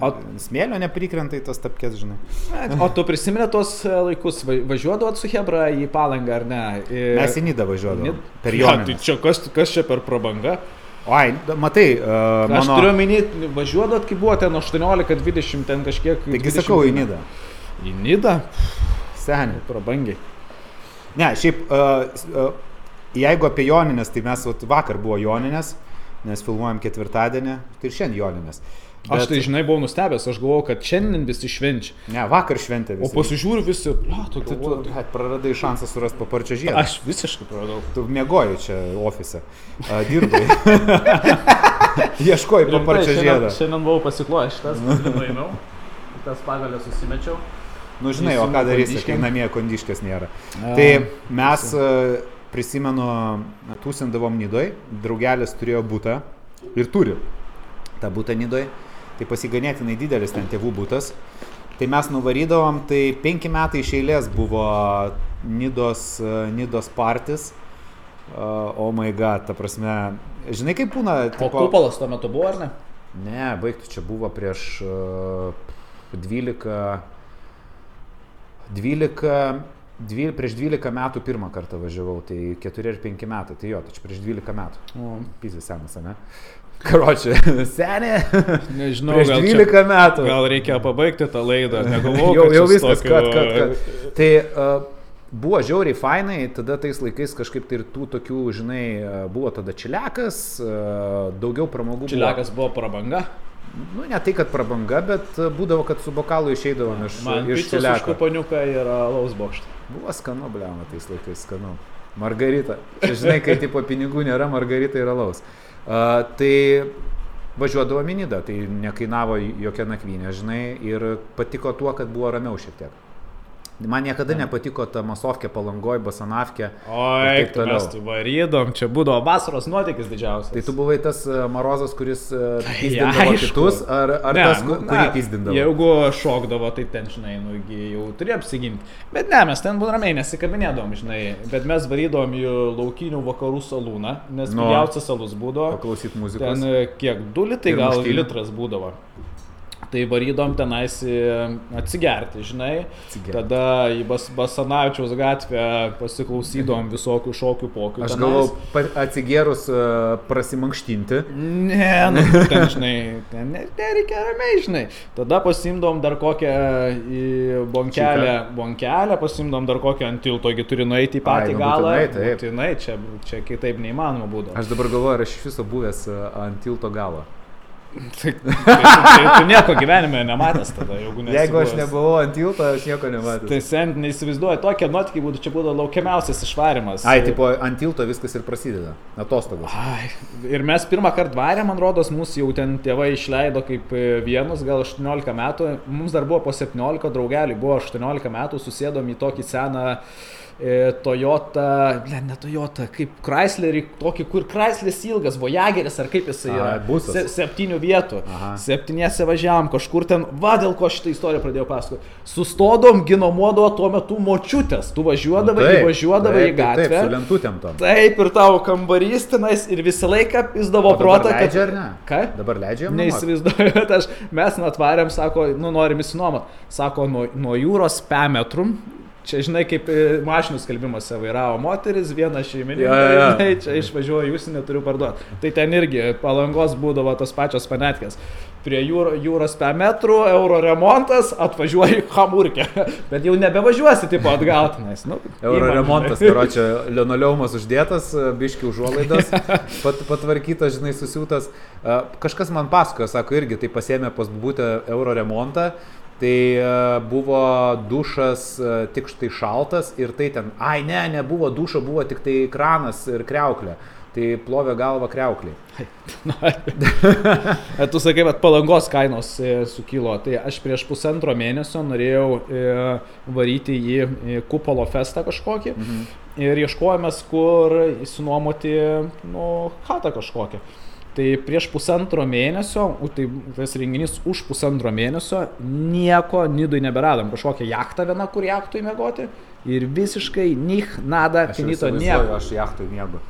o smėlio neprikrenta į tas tapkės, žinai.
O tu prisimeni tos e, laikus, važiuodavot su Hebra į palangą ar ne?
Ir... Mes į Nidą važiuodavom. Per jo.
Tai čia kas, kas čia per prabanga?
Ai, matai, uh,
mano... Aš turiu minį, važiuodot, kai buvo ten 18-20, ten kažkiek.
Taigi sakau, į Nidą.
Į Nidą?
Seniai.
Prabangiai.
Ne, šiaip, uh, uh, jeigu apie Joninės, tai mes vat, vakar buvo Joninės, nes filmuojam ketvirtadienį, tai ir šiandien Joninės.
Bet... Aš tai žinai buvau nustebęs, aš galvojau, kad šiandien visi švenčia.
Ne, vakar šventė visi.
O pasižiūriu visi, na, tu,
tu, tu tu praradai šansą surasti paparčio žiedą.
Aš visiškai praradau.
Tu mėgoji čia ofise, uh, dirbai. Ieškoji paparčio žiedą.
Šiandien, šiandien buvau pasiklojęs šitas, laimiau, tas pagalę susimečiau.
Nu, žinai, o ką darysi, kai namie kondiškės nėra. A, tai mes, e, prisimenu, tūsindavom Nidoj, draugelis turėjo būtą ir turi tą būtą Nidoj, tai pasiganėtinai didelis ten tėvų būtas. Tai mes nuvarydavom, tai penki metai iš eilės buvo Nidos, Nidos partis. Uh, oh my god, ta prasme, žinai kaip būna.
Tipo... O kupolas tuo metu buvo, ar ne?
Ne, baigtų čia buvo prieš uh, 12 12, 12, prieš 12 metų pirmą kartą važiavau, tai 4 ar 5 metai, tai jo, čia prieš 12 metų. O. Pizis senas, ne? Karočią, senė.
Nežinau,
prieš 12 čia, metų.
Gal reikia pabaigti tą laidą, negalvoju.
jau, jau viskas, tokiu... kad, kad, kad. Tai uh, buvo žiauriai fainai, tada tais laikais kažkaip tai ir tų tokių, žinai, buvo tada čiliakas, uh, daugiau pramogų.
Čiliakas buvo, buvo prabanga?
Nu, ne tai, kad prabanga, bet būdavo, kad su bokalu išeidavom iš,
Man
iš
Čiliako. Paniuką ir alaus bokštą.
Buvo skanu, bliama, tais laikais skanu. Margarita. Čia, žinai, kai tipo pinigų nėra, margarita yra alaus. Uh, tai važiuodavo minidą, tai nekainavo jokia nakvynė, žinai, ir patiko tuo, kad buvo ramiau šiek tiek. Man niekada nepatiko ta masovkė palangoj, basanavkė.
Oi, tai mes tu varydom, čia būdavo vasaros nuotykis didžiausias.
Tai tu buvai tas e, marozas, kuris e, pizdindavo ja, kitus, ar, ar ne, tas, kur, kurį pizdindavo?
Jeigu šokdavo, tai ten, žinai, nu, jau turi apsiginti. Bet ne, mes ten ramiai nesikabinėdom, žinai, bet mes varydom į laukinių vakarų salūną, nes no. pigiausias salus būdavo.
Paklausyt muzikos.
Ten e, kiek, du litai gal litras būdavo. Tai varydom tenais atsigerti, žinai. Atsigerti. Tada į Bas Basanavičiaus gatvę pasiklausydom visokių šokių pokyčių.
Aš galvoju, atsigėrus uh, prasimankštinti.
Ne, nu, ten, žinai, ten nereikia ramiai, žinai. Tada pasimdom dar kokią bonkelę, bonkelę, pasimdom dar kokią ant tilto, gi turi nueiti į patį Ai, nu, galą.
Būtinai, taip.
Būtinai, čia, čia kitaip neįmanoma būdavo.
Aš dabar galvoju, ar aš iš viso buvęs ant tilto galo.
Tai, tai, tai tu nieko gyvenime nematęs tada, jeigu
ne. Jeigu aš nebuvau ant tilto, aš nieko nematęs.
Tai sen neįsivaizduoju, tokie nuotykiai būtų, čia būtų laukiamiausias išvarimas.
Ai, tipo, ant tilto viskas ir prasideda, atostogos.
Ai, ir mes pirmą kartą varėm, man rodos, mūsų jau ten tėvai išleido kaip e, vienus, gal 18 metų, mums dar buvo po 17, draugeliai buvo 18 metų, susėdom į tokį seną uh, Toyota, ne, ne Toyota, kaip Chryslerį, tokį, kur Chrysleris ilgas, Voyageris ar kaip jisai yra.
A, busas. Se,
septynių vietų. Aha. Septynėse važiavam, kažkur ten, va dėl ko šitą istoriją pradėjau pasakoti. Sustodom, ginomuodavo tuo metu močiutės. Tu važiuodavai, nu, taip, važiuodavai
taip,
į gatvę.
Taip, su lentutėm tam.
Taip, ir tavo kambarys tenais ir visą laiką pizdavo protą.
Kad... Leidžia ar ne?
Ką?
Dabar leidžia?
Neįsivaizduoju, bet aš, mes atvarėm, sako, nu norim įsinuomot. Sako, nuo, nuo jūros 5 metrų Čia, žinai, kaip e, mašinų skelbimuose vairavo moteris, viena šeimininkė, ja, ja. žinai, čia išvažiuoju, jūs neturiu parduoti. Tai ten irgi palangos būdavo tos pačios panetkės. Prie jūro, jūros 5 metrų, euro remontas, atvažiuoji hamurkę. Bet jau nebevažiuosi, tipo, atgautinais. Nu,
euro įman, remontas, karo čia linoleumas uždėtas, biški užuolaidas, pat, patvarkytas, žinai, susiūtas. Kažkas man pasakojo, sako, irgi tai pasėmė pas būtę euro remontą Tai e, buvo dušas e, tik štai šaltas ir tai ten, ai ne, nebuvo dušo, buvo tik tai kranas ir kreuklė. tai plovė galvą kreukliai.
Na, tu sakai, kad palangos kainos e, sukilo. Tai aš prieš pusantro mėnesio norėjau varyti į, į kupolo festą kažkokį mhm. ir ieškojomės, kur įsinuomoti, nu, hatą kažkokią. Tai prieš pusantro mėnesio, tai tas renginys už pusantro mėnesio, nieko nidui neberadom. Kažkokią jachtą vieną, kur jachtui mėgoti. Ir visiškai nih, nada, finito, nieko.
Aš jachtui mėgau.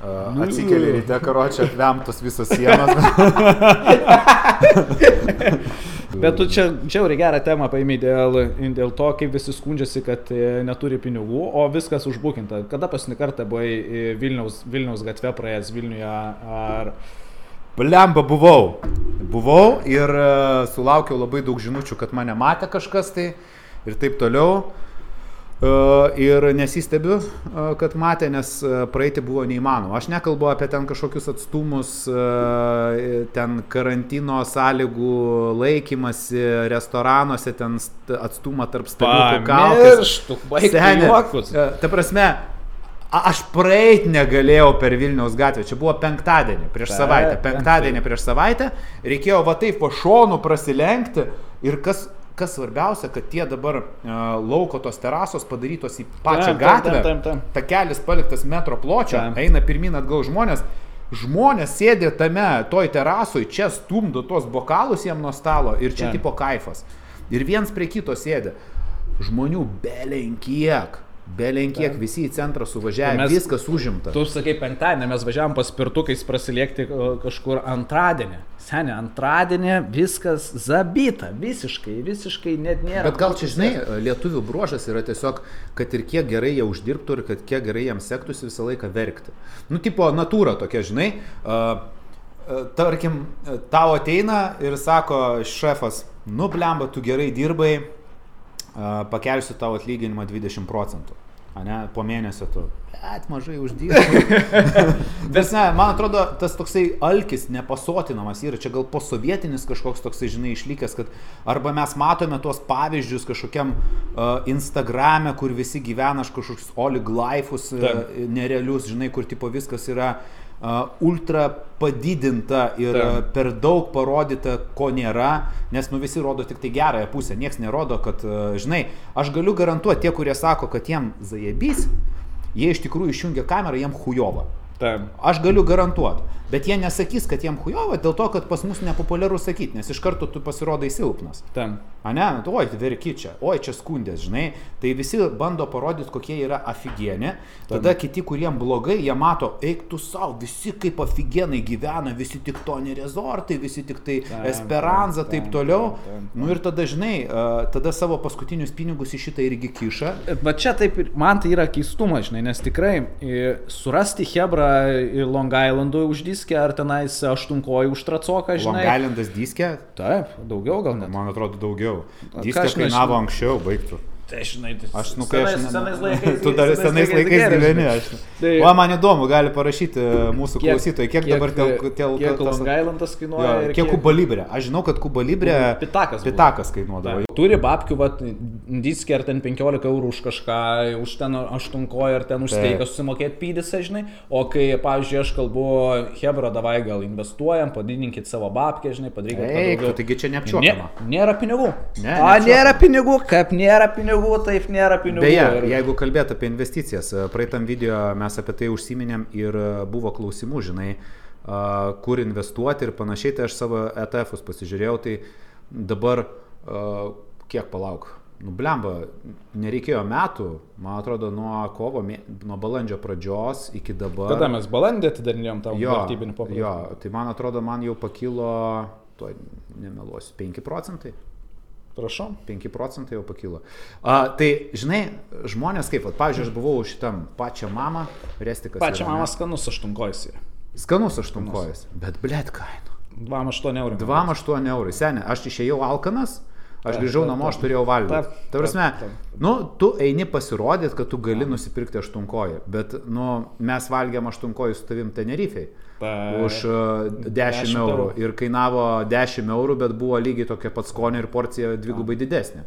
Uh, atsikeli ryte, karočią, apvemtos visos sienos.
Bet tu čia džiauriai gerą temą paėmė dėl, dėl to, kaip visi skundžiasi, kad e, neturi pinigų, o viskas užbukinta. Kada paskutinį kartą buvai Vilniaus, Vilniaus gatve praėjęs Vilniuje ar...
Blemba buvau. Buvau ir uh, sulaukiau labai daug žinučių, kad mane matė kažkas tai ir taip toliau. Ir nesistebiu, kad matė, nes praeiti buvo neįmanoma. Aš nekalbu apie ten kažkokius atstumus, ten karantino sąlygų laikymasi, restoranuose, ten atstumą tarp staliukų
kaukės. Pamirštuk,
Ta prasme, aš praeit negalėjau per Vilniaus gatvę. Čia buvo penktadienį prieš savaitę. Penktadienį prieš savaitę. Reikėjo va taip po šonų prasilenkti. Ir kas kas svarbiausia, kad tie dabar lauko tos terasos padarytos į pačią tam, gatvę, tam, tam, tam. takelis paliktas metro pločio, eina pirmin atgal žmonės, žmonės sėdė tame, toj terasoj, čia stumdo tuos bokalus jiem nuo stalo ir čia tipo kaifas. Ir viens prie kito sėdė. Žmonių belenkiek. Belenkiek visi į centrą suvažiavę, mes, viskas užimta.
Tu sakai penktadienį, mes važiavam paspirtukais prasilėkti kažkur antradienį. Seniai, antradienį viskas zabita, visiškai, visiškai net nėra.
Bet gal čia, žinai, lietuvių bruožas yra tiesiog, kad ir kiek gerai jie uždirbtų ir kad kiek gerai jiems sektųsi visą laiką verkti. Nu, tipo, natūra tokia, žinai. Uh, tarkim, tau ateina ir sako šefas, nu blemba, tu gerai dirbai, pakelsiu tavo atlyginimą 20 procentų. Ne, po mėnesio tu, bet mažai uždirbi. Bet ne, man atrodo, tas toksai alkis nepasotinamas yra, čia gal posovietinis kažkoks toksai, žinai, išlikęs, kad arba mes matome tuos pavyzdžius kažkokiam uh, Instagrame, kur visi gyvena kažkokius oliglifus, uh, nerealius, žinai, kur tipo viskas yra uh, ultra padidinta ir Taip. per daug parodyta, ko nėra, nes nu visi rodo tik tai gerąją pusę, niekas nerodo, kad, žinai, aš galiu garantuoti tie, kurie sako, kad jiem zajebys, jie iš tikrųjų išjungia kamerą, jiem hujova.
Taip.
Aš galiu garantuoti. Bet jie nesakys, kad jiem hujova dėl to, kad pas mus nepopuliaru sakyti, nes iš karto tu pasirodai silpnas.
Tam.
A ne, nu, oi, verki čia, oi, čia skundės, žinai. Tai visi bando parodyti, kokie yra aфиgieni. Tada kiti, kuriem blogai, jie mato, eik tu savo, visi kaip aфиgienai gyvena, visi tik to nerezortai, visi tik tai tam, esperanza, tam, taip toliau. Tam, tam, tam. Nu ir tada, žinai, tada savo paskutinius pinigus į šitą irgi kiša.
Bet čia taip, man tai yra keistumas, žinai, nes tikrai surasti Hebrą Long Islandui uždys diskė, ar tenais aštunkojų užtracoką, žinai.
Long Islandas diskė?
Taip, daugiau gal net.
Man atrodo daugiau. Diskė kainavo anksčiau, baigtų.
Tai žinai, tai
aš nu, kai
senais,
aš...
Senais laikais,
tu dar senais laikais gyveni, aš. Tai, o man įdomu, gali parašyti e, mūsų kiek, klausytojai, kiek, kiek dabar tel... tel
kiek tas Gailantas kainuoja.
Jo, kiek Kuba Libre. Aš žinau, kad Kuba Libre...
Pitakas.
Pitakas kainuodavo.
Turi babkių, va, diskė ar ten 15 eurų už kažką, už ten 8 koją ar ten už steiką susimokėti pydysą, žinai. O kai, pavyzdžiui, aš kalbu, Hebra, davai gal investuojam, padidinkit savo babkę, žinai, padarykit.
Eik, taigi čia neapčiuopama.
Nė, nėra pinigų. Ne, A, nėra pinigų, kaip nėra pinigų, taip nėra pinigų.
Beje, ir... jeigu kalbėt apie investicijas, praeitam video mes apie tai užsiminėm ir buvo klausimų, žinai, kur investuoti ir panašiai, tai aš savo ETF-us pasižiūrėjau, tai dabar kiek palauk. Nu, blemba, nereikėjo metų, man atrodo, nuo kovo, nuo balandžio pradžios iki dabar.
Kada mes balandį atidarinėjom tą vertybinį popierių?
Jo, tai man atrodo, man jau pakilo, tuo nemeluosiu, 5 procentai.
Prašau.
5 procentai jau pakilo. A, tai, žinai, žmonės kaip, at, pavyzdžiui, aš buvau šitam pačią mamą, restikas.
Pačią mamą skanus aštunkojas.
Skanus aštunkojas, bet blėt kainų.
2,8 eurų.
2,8 eurų. Seniai, aš išėjau alkanas, Aš grįžau namo, aš turėjau valgyti. Ta prasme, nu, tu eini pasirodyti, kad tu gali nusipirkti aštunkoją, bet, nu, mes valgėm aštunkojų su tavim Tenerifei. Už 10, 10 eurų. eurų. Ir kainavo 10 eurų, bet buvo lygiai tokia pat skonio ir porcija dvigubai didesnė.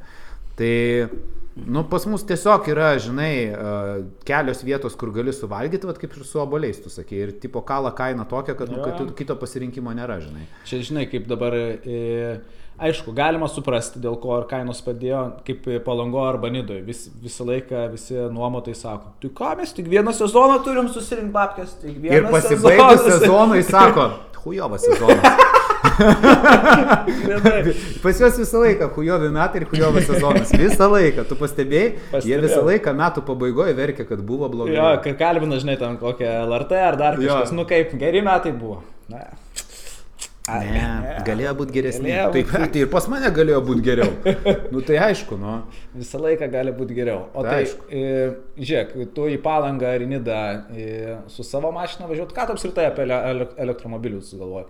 Tai Nu, pas mus tiesiog yra, žinai, e, kelios vietos, kur gali suvalgyti, vat, kaip ir su oboliais, tu sakai. Ir tipo kala kaina tokia, kad, nu, kad kito pasirinkimo nėra, žinai.
Čia žinai, kaip dabar, e, aišku, galima suprasti, dėl ko ir kainos padėjo, kaip palango arba nidoje. Vis, visą laiką visi nuomotai sako, tai ką mes tik vieną sezoną turim susirinkti babkės, tik vieną
Ir pasibaigus sezonui sako, hujovas sezonas. Pas juos visą laiką hujovi metai ir hujovas sezonas. Visą laiką, tu pastebėjai, jie
Pastebėjau.
visą laiką metų pabaigoje verkia, kad buvo blogai.
Jo, kai kalbina, žinai, tam kokią LRT ar dar
Jo.
kažkas, nu kaip, geri metai buvo. Na.
Ne, galėjo būti geresni.
Galėjo
Taip,
būt.
tai ir pas mane galėjo būti geriau. Nu tai aišku, nu.
Visą laiką gali būti geriau. O
Tai
tai,
aišku.
e, žiūrėk, tu į palangą ar į nidą e, su savo mašina važiuot, ką tu apskritai apie ele- ele- elektromobilius galvoji?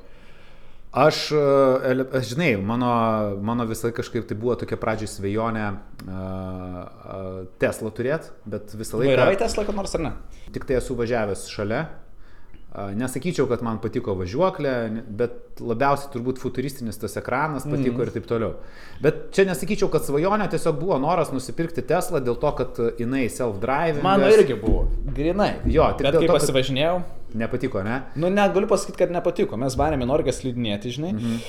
Aš, e, aš, žinai, mano, mano visai kažkaip tai buvo tokia pradžiai svajonė uh, Tesla turėti, bet visą laiką...
Vairavai Tesla, kad nors ar ne?
Tik tai esu važiavęs šalia. Nesakyčiau, kad man patiko važiuoklė, bet labiausiai turbūt futuristinis tas ekranas patiko mm. ir taip toliau. Bet čia nesakyčiau, kad svajonė tiesiog buvo noras nusipirkti Tesla dėl to, kad jinai self-drive.
Mano irgi buvo. Grinai.
Jo, tik
Bet
dėl to, kad-
pasivažinėjau,
Nepatiko, ne?
nu negaliu pasakyti, kad nepatiko. Mes varėme į Norgą slidinėti, žinai. Mhm.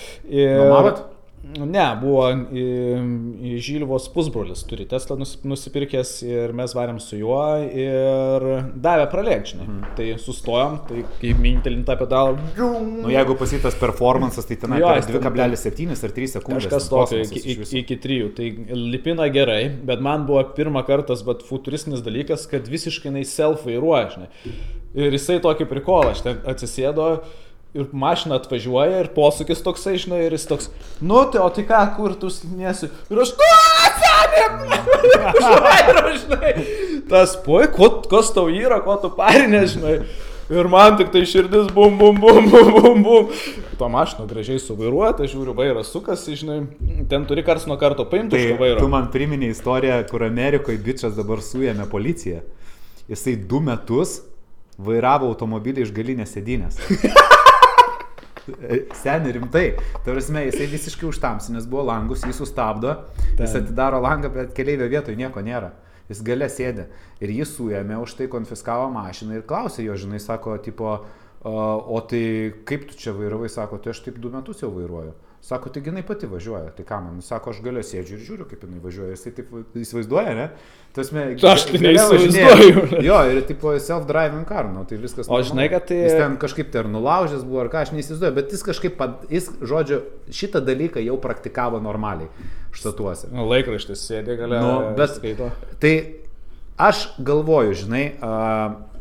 Nuomavot?
Ne, buvo Žylvos pusbrolis, turi Tesla nus- nusipirkęs ir mes varėm su juo ir davė pralėkti, žinai. Mhm. Tai sustojom, tai kai mintelintą pedalą.
Nu, jeigu pasitas performances, tai ten
Jo,
apie
jis ten-
2,7 ar 3 sekundės.
Kažkas tokio iki, iki, iki trijų. Tai lipina gerai, bet man buvo pirmą kartą, bet futuristinis dalykas, kad visiškai jinai self vairuoja, žinai. Ir jisai tokį prikolą, aš ten atsisėdo ir mašina atvažiuoja ir posūkis toksai, žinai, ir jis toks, nu, tai o tai ką, kur tu nesi? Ir aš, nu, senė, žinai. Tas, ko, kas tau yra, ko tu parinė, žinai. Ir man tik tai širdis bum, bum, bum, bum, bum, bum. To mašino gražiai suvairuota, žiūriu, vairas sukasi, žinai. Ten turi kars nuo karto paimti
Tai
vairo.
tu man priminė istoriją, kur Amerikoje bičias dabar suėmė policiją. Jisai du metus vairavo automobilį iš galinės sėdynės. Seniai rimtai. Tai prasme, jisai visiškai užtamsinęs buvo langus, jis sustabdo, jis
Ten.
atidaro langą, bet keliaivio vietoje nieko nėra. Jis gale sėdi. Ir jis suėmė, už tai konfiskavo mašiną ir klausė jo, žinai, sako, tipo, o, o tai kaip tu čia vairavai, sako, tai aš taip du metus jau vairuoju. Sako, tai jinai pati važiuoja, tai ką man, sako, aš galiu sėdžiu ir žiūriu, kaip jinai važiuoja, jisai taip įsivaizduoja, ne? Tasme,
Aš tai neįsivaizduoju.
Jo, ir tipo self-driving car, nu, tai viskas.
O žinai, kad tai-
Jis ten kažkaip tai ar nulaužęs buvo, ar ką, aš neįsivaizduoju, bet jis kažkaip, pad- jis, žodžiu, šitą dalyką jau praktikavo normaliai štatuose.
Nu, Laikraštis sėdė galia.
Nu, bet
skaito.
Tai aš galvoju, žinai,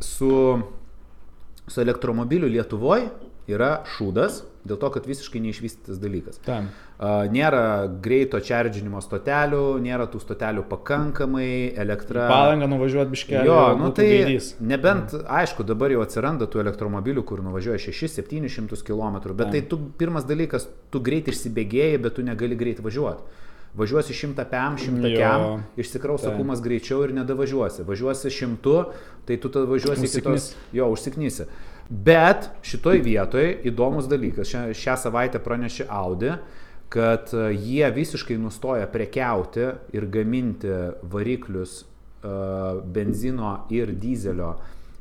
su, su elektromobiliu Lietuvoje yra šūdas, dėl to, kad visiškai neišvystytas dalykas.
Tam.
Nėra greito čerdžinimo stotelių, nėra tų stotelių pakankamai, elektra.
Palangą nuvažiuoti biškelį.
Jo, nu tai nebent, aišku, dabar jau atsiranda tų elektromobilių, kur nuvažiuoja 6-700 km, bet
Tam.
tai tu, pirmas dalykas, tu greit išsibėgėjai, bet tu negali greit važiuoti. Važiuosi 100 pm, 100
Jo.
km, išsikraus sakumas greičiau ir nedavažiuosi. Važiuosi 100, tai tu tada važiuosi iki tos...
Užsiknis.
Jo, užsiknysi. Bet šitoj vietoje įdomus dalykas. Šią, šią savaitę pranešė Audi, kad e, jie visiškai nustoja prekiauti ir gaminti variklius e, benzino ir dizelio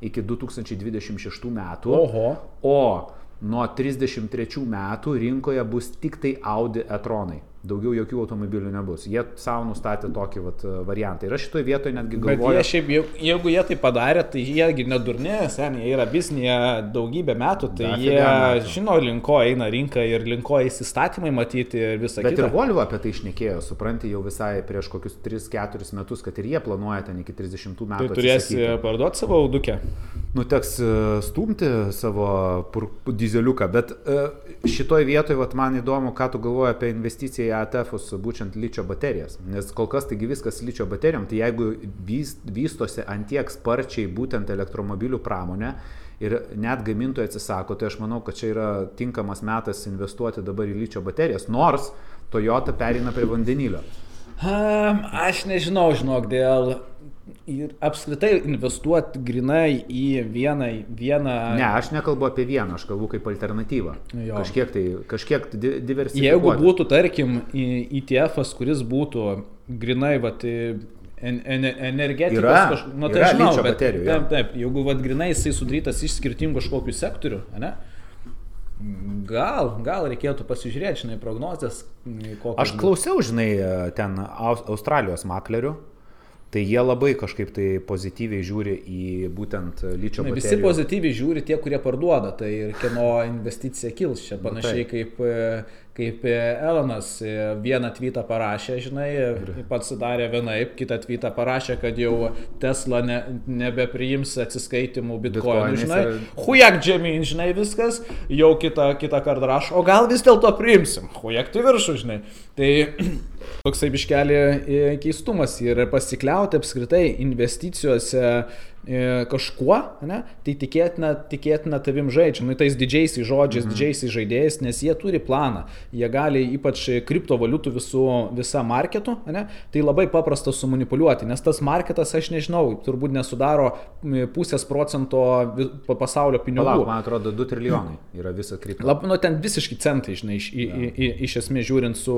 iki 2026 metų.
Oho.
O nuo 33 metų rinkoje bus tik tai Audi e-tronai. Daugiau jokių automobilių nebus. Jie savo nustatė tokį vat, variantą. Ir aš šitoje vietoje netgi
Bet
galvoju.
jie šiaip, jeigu jie tai padarė, tai jiegi nedurni, seniai, jie yra biznėje daugybę metų, tai
Dafiga
jie
metų.
žino, linko eina rinka ir linko įsistatymai matyti ir visą
Bet
kitą.
ir Volvo apie tai išnekėjo, supranti, jau visai prieš kokius 3-4 metus, kad ir jie planuoja ten iki 30 metų.
Tai turėsi
atsisakyti.
parduoti savo audukę.
Nu, teks e, stumti savo dizeliuką, bet e, šitoj vietoje vat, man įdomu, ką tu galvoji apie investiciją į ATF-us, būtent ličio baterijas. Nes kol kas taigi viskas ličio baterijom, tai jeigu vys- vystosi antiek sparčiai būtent elektromobilių pramonė ir net gamintojai atsisako, tai aš manau, kad čia yra tinkamas metas investuoti dabar į ličio baterijas, nors Toyota perina prie vandenilio.
Um, aš nežinau, žinok, dėl ir apskritai investuoti grinai į vieną, vieną
Ne, aš nekalbu apie vieną, aš kalbu kaip alternatyvą.
Jo.
Kažkiek tai, kažkiek di- diversifikuoti.
Jeigu būtų, tarkim, ETF, kuris būtų grinai vat, į en, en, energetikos
Yra,
kažkokių. Nu, tai
yra
aš žinau, bet,
baterijų,
taip, taip, jeigu vad grinai jisai sudarytas iš skirtingų kažkokių sektorių, ne? Gal, gal reikėtų pasižiūrėti, žinai, prognozes.
Aš klausiau, žinai, ten Aus- Australijos maklerių, tai jie labai kažkaip tai pozityviai žiūri į būtent lyčio
Na, visi
baterijų.
pozityviai žiūri tie, kurie parduoda, tai ir kieno investicija kils. Čia panašiai
taip.
kaip, e, kaip e, Elonas e, vieną tweetą parašė, žinai, e, pats sudarė vienaip, kitą tweetą parašė, kad jau Tesla ne, nebepriims atsiskaitimų bitkoinų, žinai. Hujak džemyn, žinai, viskas, jau kitą, kitą kartą rašo, o gal vis dėlto priimsim. Hujak tai viršų, žinai. Tai toksai biškelį keistumas ir pasikliauti apskritai investicijose kažkuo, ne, tai tikėtina, tikėtina tavim žaidžia, nu tais didžiaisiais žodžiais, mhm. didžiaisiais žaidėjais, nes jie turi planą, jie gali ypač kriptovaliutų visų, visą marketų, ne, tai labai paprasta sumanipuliuoti, nes tas marketas, aš nežinau, turbūt nesudaro pusės procento pasaulio pinigų.
Palauk, man atrodo, 2 trilijonai yra visa kripto.
Lab, nu, ten visiškai centai, žinai, iš, į, į, į, iš esmės žiūrint su,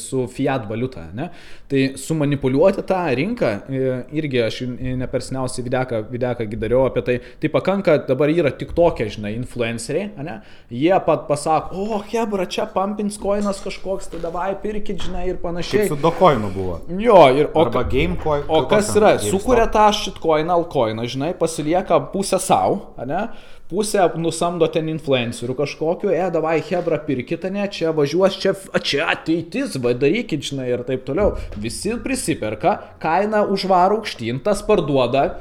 su fiat valiuta. Ne? Tai sumanipuliuoti tą rinką, e, irgi aš i- nepersniausiai videką, videką dariau apie tai, tai pakanka, dabar yra tik tokie, žinai, influenceriai, ne? jie pat pasako, o, hebra, čia pumpins koinas kažkoks, tai davai pirkit, žinai, ir
Kaip
panašiai.
su dokoinu buvo.
Jo, ir o,
Arba Gamecoin.
O kas yra? Sukuria tą šitkoiną, alkoiną, žinai, pasilieka pusę savo, ne? Pusę nusamdo ten influencerių kažkokiu, e, davai Hebra pirkite, ne, čia važiuos, čia, čia ateitis, va, darykit, žinai, ir taip toliau. Visi prisiperka, kaina užvaro aukštyn, tas parduoda.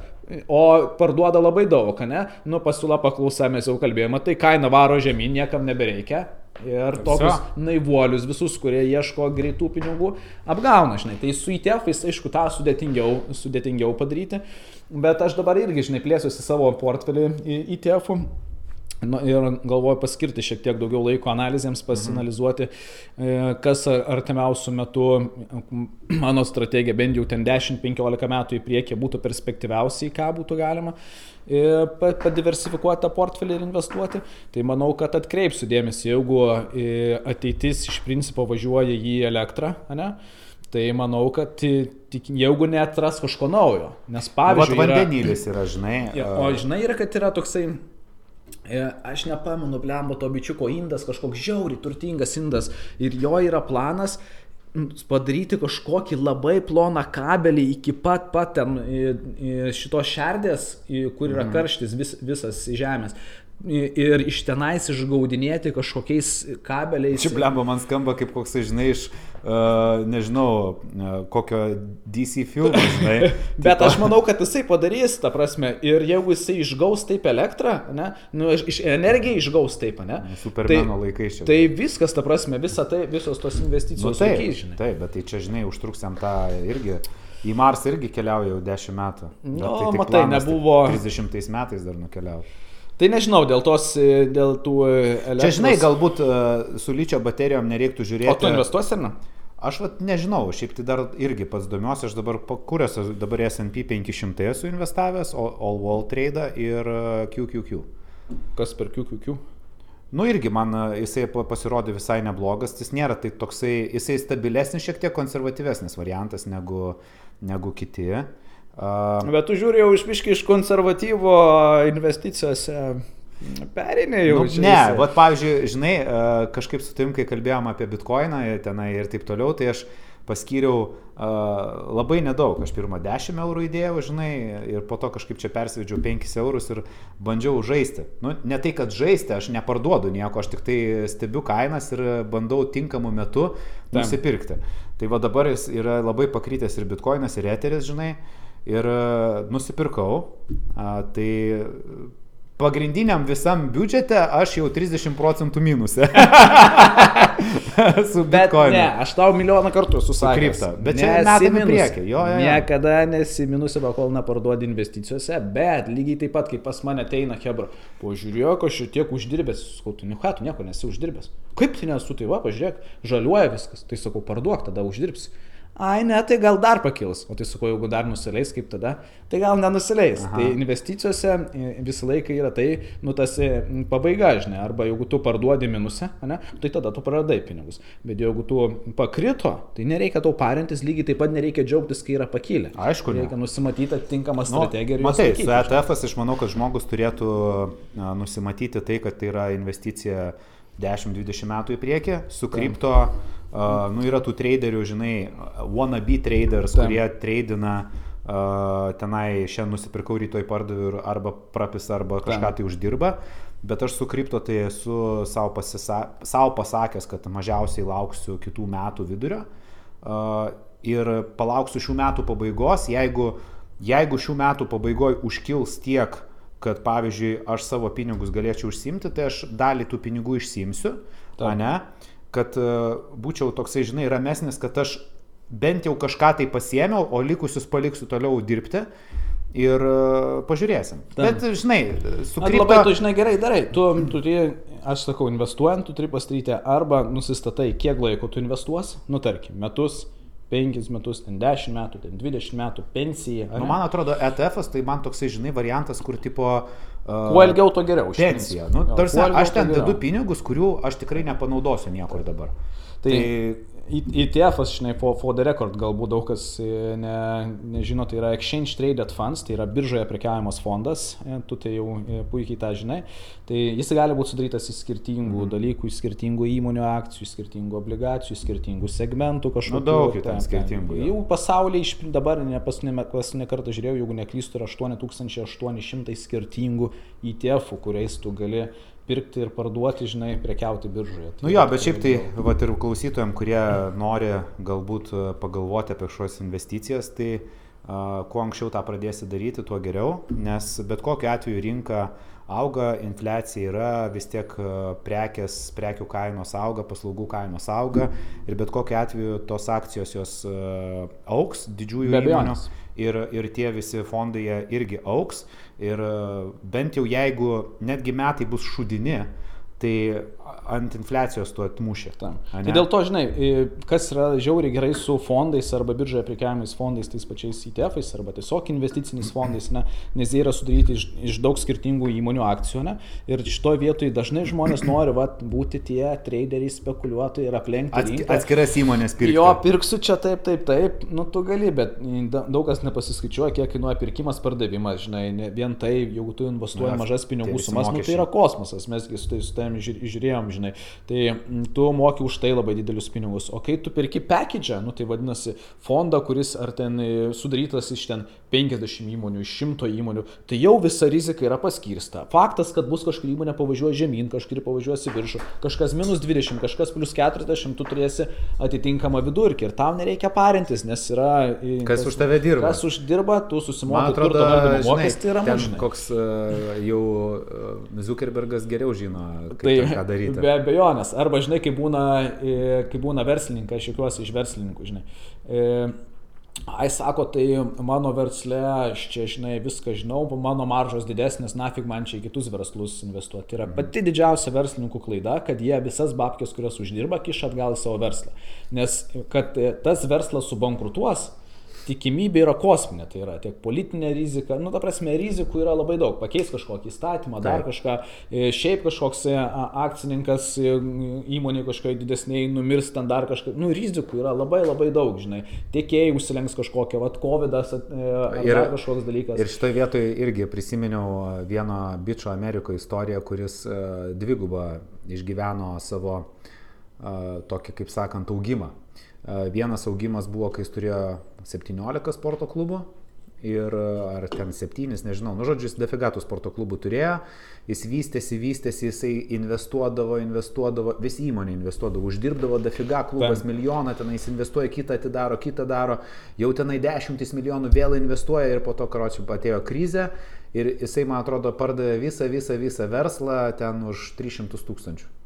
O parduoda labai daug, ne? Nu, pasiūla paklausa mes jau kalbėjome, tai kaina varo žemyn, niekam nebereikia. Ir tokius naivuolius visus, kurie ieško greitų pinigų, apgauna, žinai. Tai su ETF-ais, aišku, tą sudėtingiau, sudėtingiau padaryti, bet aš dabar irgi, žinai, plėsiuosi savo portfelį į ETF-ų. Nu, ir galvoju paskirti šiek tiek daugiau laiko analizėms, pasinalizuoti, e, kas ar- artimiausių metų mano strategija, bent jau ten 10-15 metų į priekį būtų perspektyviausiai, ką būtų galima e, pa- padiversifikuoti tą portfelį ir investuoti. Tai manau, kad atkreipsiu dėmesį, jeigu e, ateitis iš principo važiuoja į elektrą, ne? Tai manau, kad ti- tik, jeigu netras kažko naujo. Nes
Vat
pavyzdžiui... yra-
vandenilis yra, žinai.
Ja, o žinai, yra, kad yra toksai, aš nepamenu, blembo to bičiuko indas, kažkoks žiauri turtingas indas ir jo yra planas padaryti kažkokį labai ploną kabelį iki pat pat ten e, e, šitos šerdės, e, kur yra karštis vis, visas žemės. Ir iš tenais išgaudinėti kažkokiais kabeliais.
Čia blemba man skamba kaip koks, žinai, iš, uh, nežinau, uh, kokio DC filmo, žinai.
Bet aš manau, kad jisai padarys, ta prasme, ir jeigu jisai išgaus taip elektrą, ne, nu, iš, energiją išgaus taip, ne?
Supermeno laikais čia.
Tai viskas, ta prasme, visa tai, visos tos
Nu,
investicijos
taip,
laikys, žinai.
taip, bet tai čia, žinai, užtruks jam tą irgi. Į Marsą irgi keliauja jau 10 metų. Bet
Nu,
tai
matai,
planas, tik
nebuvo-
30 metais dar nukeliavo.
Tai nežinau, dėl tos, e, dėl tų e, elektros.
Čia, žinai, galbūt uh, su lyčio baterijom nereiktų žiūrėti.
O tu investuosi ar ne?
Aš vat, nežinau, šiaip tai dar irgi pats domiuosi, aš dabar aš dabar SP 500 esu investavęs, o All Wall Trade ir e, QQQ.
Kas per QQQ?
Nu irgi man e, jisai pa- pasirodė visai neblogas, jis nėra tai toksai, jisai stabilesnis, šiek tiek konservatyvesnis variantas negu, negu kiti. Uh,
Bet tu žiūri jau išpiškai iš konservatyvo investicijose. Perinė jau.
nu, ne, vat pavyzdžiui, žinai, kažkaip su tavim, kai kalbėjom apie bitkoiną tenai ir taip toliau, tai aš paskyriau uh, labai nedaug. Aš pirmą 10 eurų įdėjau, žinai, ir po to kažkaip čia persivedžiau 5 eurus ir bandžiau žaisti. Nu, ne tai, kad žaisti, aš neparduodu nieko, aš tik tai stebiu kainas ir bandau tinkamu metu nusipirkti. Tai va dabar jis yra labai pakrytęs ir bitkoinas, ir eteris, žinai, ir e, nusipirkau. A, tai pagrindiniam visam biudžete aš jau 30 procentų minusė. Su bitkoinu.
ne, aš tau milijoną kartų susakęs.
kripto. Bet čia metam į priekį, jo, jo, jo.
Niekada nesi minusi, kol neparduodi investicijose, bet lygiai taip pat, kaip pas mane ateina Hebra, pažiūrėk, aš čia tiek uždirbęs, sakau, tu nieko, tu nieko nesi uždirbęs. Kaip tai nesu, tai va, pažiūrėk, žaliuoja viskas, tai sakau, parduok, tada uždirbsi. Ai ne, tai gal dar pakils. O tai su kuo, jeigu dar nusileis, kaip tada, tai gal nenusileis. Aha. Tai investicijose e, visą laiką yra tai, nu tas e, pabaiga, žinai, arba jeigu tu parduodi minusę, ne, tai tada tu praradai pinigus. Bet jeigu tu pakrito, tai nereikia tau parintis, lygiai taip pat nereikia džiaugtis, kai yra pakilę.
Aišku,
reikia ne. nusimatyti atitinkamą strategiją.
Nu, matai, su ETF aš manau, kad žmogus turėtų na, nusimatyti tai, kad tai yra investicija 10-20 metų į priekį, su kripto, uh, nu yra tų traderių, žinai, wannabe traders, Tam. kurie tradina uh, tenai šiandien nusipirkau, rytoj pardaviu ir arba prapis, arba kažką Tam. tai uždirba. Bet aš su kripto tai esu savo, pasisa, savo pasakęs, kad mažiausiai lauksiu kitų metų vidurio. Uh, ir palauksiu šių metų pabaigos, jeigu, jeigu šių metų pabaigoje užkils tiek kad pavyzdžiui aš savo pinigus galėčiau užsimti, tai aš dalį tų pinigų išsimsiu, o ne, kad uh, būčiau toksai, žinai, ramesnis, kad aš bent jau kažką tai pasiemiau, o likusius paliksiu toliau dirbti. Ir uh, pažiūrėsim. Tam. Bet, žinai,
su kripto... Labai tu, žinai, gerai darai. Tu turi, aš sakau, investuojant, tu turi pastaryti arba nusistatai, kiek laiko tu investuos, nu tarkim, metus, 5 metus, ten 10 metų, ten 20 metų pensija.
Nu, man atrodo, ETF tai man toksai, žinai, variantas, kur tipo...
Uh, kuo ilgiau, to geriau.
Pensija. Nu, tarsi, aš ten dedu pinigus, kurių aš tikrai nepanaudosiu niekur dabar.
Tai, tai ETF, žinai, for, for the record, galbūt daug kas e, ne, nežino, tai yra Exchange Traded Funds, tai yra biržoje prekiavimas fondas, e, tu tai jau e, puikiai tą žinai. Tai jis gali būti sudarytas iš skirtingų mm. dalykų, iš skirtingų įmonių akcijų, iš skirtingų obligacijų, iš skirtingų segmentų kažkokių.
Nu, daug ten skirtingų.
Jau pasaulyje iš dabar, ne paskutinį kartą žiūrėjau, jeigu neklystu, yra 8800 skirtingų ETF, kuriais tu gali pirkti ir parduoti, žinai, prekiauti biržoje.
Tai nu jo, bet šiaip tai, va ir klausytojams, kurie nori galbūt e, pagalvoti apie šios investicijas, tai uh, kuo anksčiau tą pradėsi daryti, tuo geriau, nes bet kokiu atveju rinka auga, infliacija yra, vis tiek e, prekės, prekių kainos auga, paslaugų kainos auga ir bet kokiu atveju tos akcijos jos auks, didžiųjų įmonių ir, ir tie visi fondai irgi auks. Ir e, bent jau jeigu netgi metai bus šudini, tai ant infliacijos tu atmušė.
Tai dėl to, žinai, kas yra žiauriai gerai su fondais arba biržoje prekiavimais fondais, tais pačiais ETF-ais arba tiesiog investiciniais fondais, ne, nes jie yra sudaryti iš, iš daug skirtingų įmonių akcijų. Ne, ir šitoje vietoje dažnai žmonės nori vat, būti tie traderiai, spekuliuotojai ir aplenkti.
Atski, atskiras įmonės pirkti.
Jo, pirksiu čia taip, taip, taip, nu tu gali, bet daug kas nepasiskaičiuoja, kiek kainuoja pirkimas, pardavimas, žinai, ne, vien tai, jeigu tu investuoji mažas pinigų sumas, nu, tai yra kosmosas, mes su tai su tavimi žiūrėjom, žinai. Tai mm, tu moki už tai labai didelius pinigus. O kai tu perki package, nu tai vadinasi fondą, kuris ar ten e, sudarytas iš ten 50 įmonių, iš 100 įmonių, tai jau visa rizika yra paskirsta. Faktas, kad bus kažkur įmonė pavažiuoja žemyn, kažkur pavažiuoja į viršų, kažkas minus 20, kažkas plus 40, tu turėsi atitinkamą vidurkį ir tam nereikia parintis, nes yra...
E, kas, kas už tave dirba?
Kas uždirba, tu susimoki turto valdymo mokestį yra mažai.
Koks uh, jau Zuckerbergas geriau žino, tai, ką daryti.
Be abejonės. Arba, žinai, kai būna, e, kai būna verslininkai, aš juokiuosi iš verslininkų, žinai. E, Ai sako, tai mano versle, aš čia, žinai, viską žinau, mano maržos didesnės, nafig man čia į kitus verslus investuoti. Tai yra mhm. pati didžiausia verslininkų klaida, kad jie visas babkės, kurias uždirba, kiša atgal į savo verslą. Nes kad tas verslas subankrutuos, tikimybė yra kosminė, tai yra tiek politinė rizika, nu, ta prasme, rizikų yra labai daug, pakeis kažkokį įstatymą, dar Taip. kažką, e, šiaip kažkoks e, akcininkas e, įmonė kažkokiai didesniai numirs ten dar kažką, nu, rizikų yra labai labai daug, žinai, tiekėjai užsilenks kažkokią, vad, COVID ir kažkoks dalykas.
Ir šitoje vietoje irgi prisiminiau vieno bičio Amerikoje istoriją, kuris dvigubą išgyveno savo tokį, kaip sakant, augimą. Vienas augimas buvo, kai jis turėjo 17 sporto klubų ir ar ten 7, nežinau, nu žodžiu, jis defigatų sporto klubų turėjo, jis vystėsi, vystėsi, jisai investuodavo, investuodavo, vis įmonė investuodavo, uždirbdavo defiga klubas Ten. milijoną, tenai jis investuoja, kitą atidaro, kitą daro, jau tenai dešimtis milijonų vėl investuoja ir po to, karočiui, atėjo krizė ir jisai, man atrodo, pardavė visą, visą, visą verslą ten už 300 tūkstančių.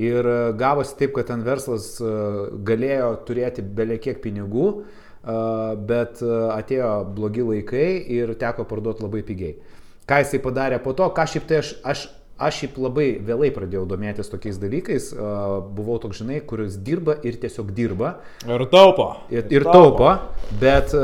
Ir e, gavosi taip, kad ten verslas e, galėjo turėti beliekiek pinigų, e, bet atėjo blogi laikai ir teko parduoti labai pigiai. Ką jisai padarė po to, ką šiaip tai aš, aš aš šiaip labai vėlai pradėjau domėtis tokiais dalykais, buvau toks, žinai, kuris dirba ir tiesiog dirba.
Ir taupo.
Ir, ir taupo, bet,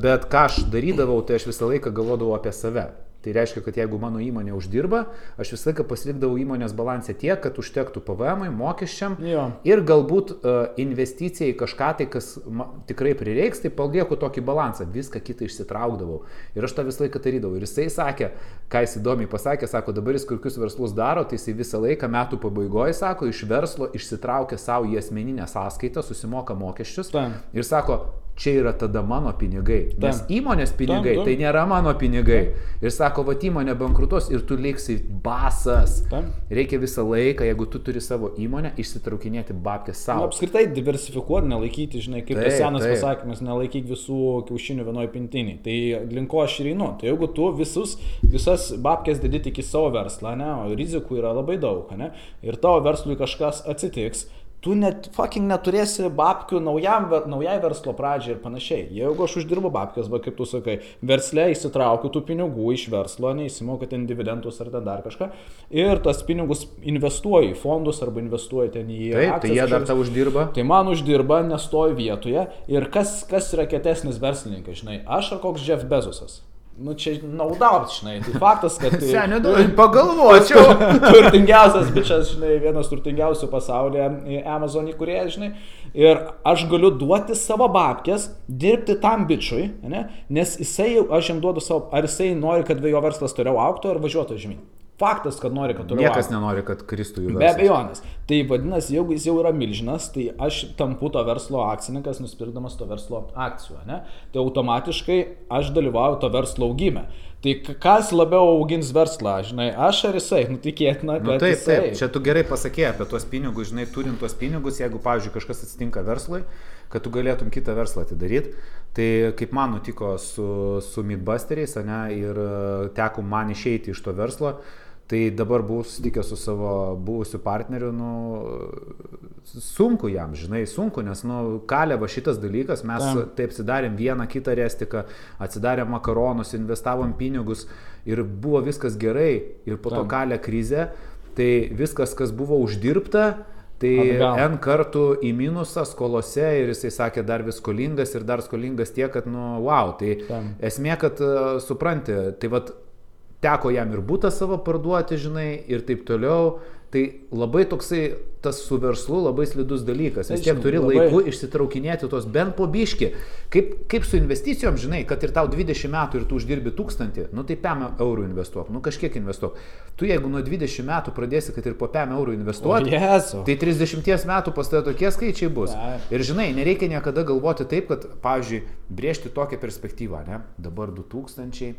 bet ką aš darydavau, tai aš visą laiką galvodavau apie save. Tai reiškia, kad jeigu mano įmonė uždirba, aš visą laiką pasilikdavau įmonės balansę tiek, kad užtektų PVM, mokesčiam
Jo.
ir galbūt uh, investicija į kažką tai, kas ma, tikrai prireiks, tai palieku tokį balansą, viską kitą išsitraukdavau. Ir aš tą visą laiką darydavau. Ir jisai sakė, ką jis įdomiai pasakė, sako, dabar jis kokius verslus daro, tai jisai visą laiką metų pabaigoje, sako, iš verslo išsitraukia savo į asmeninę sąskaitą, susimoka mokesčius
Taip.
ir sako, čia yra tada mano pinigai. Nes
Taip.
įmonės pinigai
Taip, taip.
tai nėra mano pinigai. Ir sako, va įmonė bankrutos ir tu liksi basas.
Taip.
Reikia visą laiką, jeigu tu turi savo įmonę, išsitraukinėti babkės
Na,
savo.
apskritai diversifikuoti, nelaikyti, žinai, kaip
Taip,
senas
taip.
pasakymas, nelaikyk visų kiaušinių vienoje pintinėje. Tai linko aš ir einu. Tai jeigu tu visus, visas babkės dedi tik į savo verslą, ne, o rizikų yra labai daug, ne, ir tavo verslui kažkas atsitiks, tu net fucking neturėsi babkių naujam, naujai verslo pradžiai ir panašiai. Jeigu aš uždirbu babkės, va kaip tu sakai, versle įsitraukiu tų pinigų iš verslo, neįsimoku ten dividendus ar ten dar kažką, ir tas pinigus investuoju į fondus arba investuoju ten į...
Taip, tai
akcijas
jie dar tau uždirba.
Tai man uždirba, nestoju vietoje. Ir kas, kas yra kietesnis verslininkas, žinai, aš ar koks Jeff Bezosas? Nu čia naudaut, žinai, tai faktas, kad...
Seniai, nu, pagalvočiau.
turtingiausias bičias, žinai, vienas turtingiausių pasaulyje e, Amazon įkūrėjas, žinai. Ir aš galiu duoti savo babkės, dirbti tam bičiui, ne? nes jisai, aš jam duodu savo, ar jisai nori, kad jo verslas toliau auktų ar važiuotų žemyn. Faktas, kad nori, kad toliau
Niekas nenori, kad kristų jų
Be
verslas.
abejonės. Tai vadinasi, jeigu jis jau yra milžinas, tai aš tampu to verslo akcininkas, nusipirkdamas to verslo akcijų, ne? Tai automatiškai aš dalyvauju to verslo augime. Tai kas labiau augins verslą, žinai, aš ar jisai, nu tikėtina, kad
Nu, taip,
jisai.
taip, čia tu gerai pasakėjai apie tuos pinigus, žinai, turint tuos pinigus, jeigu, pavyzdžiui, kažkas atsitinka verslui, kad tu galėtum kitą verslą atidaryti, tai kaip man nutiko su, su Midbusteriais, ne, ir e, teko man išeiti iš to verslo, tai dabar buvau susitikęs su savo buvusiu partneriu, nu, sunku jam, žinai, sunku, nes, nu, kalė va šitas dalykas, mes
Taip.
taip atsidarėm vieną kitą restiką, atsidarėm makaronus, investavom pinigus ir buvo viskas gerai ir po to
Taip.
kalė krizė, tai viskas, kas buvo uždirbta, tai
Atgal.
N kartų į minusą skolose ir jisai sakė dar vis skolingas ir dar skolingas tiek, kad, nu, wow, tai
Taip.
esmė, kad uh, supranti, tai vad teko jam ir būtą savo parduoti, žinai, ir taip toliau. Tai labai toksai tas su verslu labai slidus dalykas. Vis
Tai
tiek turi
labai-
laiku išsitraukinėti tos bent po biški. Kaip, kaip su investicijom, žinai, kad ir tau 20 metų ir tu uždirbi 1000, nu tai 5 eurų investuok, nu kažkiek investuok. Tu jeigu nuo 20 metų pradėsi, kad ir po 5 eurų investuoti,
Jesu.
Tai 30 metų pas tave tokie skaičiai bus.
Taip.
Ir žinai, nereikia niekada galvoti taip, kad, pavyzdžiui, brėžti tokią perspektyvą, ne? Dabar 2000,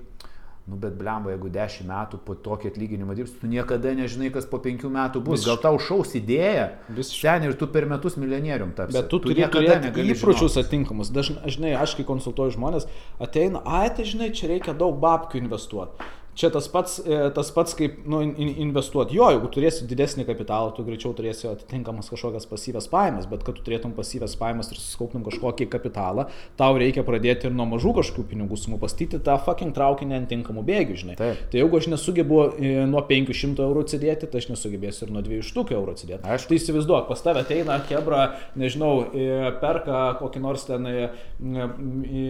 nu bet blemba, jeigu 10 metų po tokį atlyginimą dirbsi, tu niekada nežinai, kas po 5 metų bus. Gal tau šaus idėja, sen ir tu per metus milijonierium tapsi.
Bet tu turi turėti įpročius atinkamus. Dažnai, žinai, aš kai konsultuoju žmonės, ateina, ai, tai žinai, čia reikia daug babkių investuoti. Čia tas pats, e, tas pats kaip nu, in- in- investuoti. Jo, jeigu turėsi didesnį kapitalą, tu greičiau turėsi atitinkamas kažkokias pasyvės pajamas, bet kad tu turėtum pasyvės pajamas ir suskauptum kažkokį kapitalą, tau reikia pradėti ir nuo mažų kažkokių pinigų sumų pastyti tą fucking traukinį ant tinkamų bėgių, žinai.
Taip.
Tai jeigu aš nesugebu e, nuo 500 eurų atsidėti, tai aš nesugebėsiu ir nuo 200 eurų atsidėti.
Aišku.
Tai įsivaizduok, pas tave ateina kebra, nežinau, e, perka kokį nors ten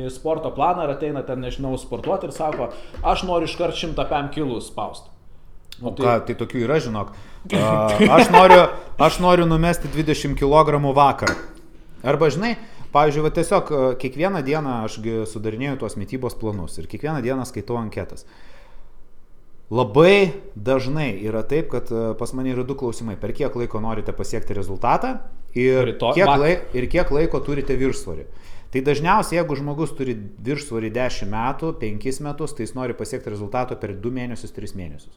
sporto planą ar ateina ten, nežinau, sportuoti ir sako, aš noriu iškart 105 kilų spausti.
O ką, tai tokių yra, žinok. Aš noriu, aš noriu numesti 20 kg vakar. Arba, žinai, pavyzdžiui, va, tiesiog kiekvieną dieną ašgi sudarinėjau tuos mytybos planus ir kiekvieną dieną skaitau anketas. Labai dažnai yra taip, kad pas mane yra du klausimai. Per kiek laiko norite pasiekti rezultatą ir,
Rytoj-
kiek, lai, ir kiek laiko turite viršsvorį. Tai dažniausiai, jeigu žmogus turi viršsvorį 10 metų, 5 metus, tai jis nori pasiekti rezultato per 2 mėnesius, 3 mėnesius.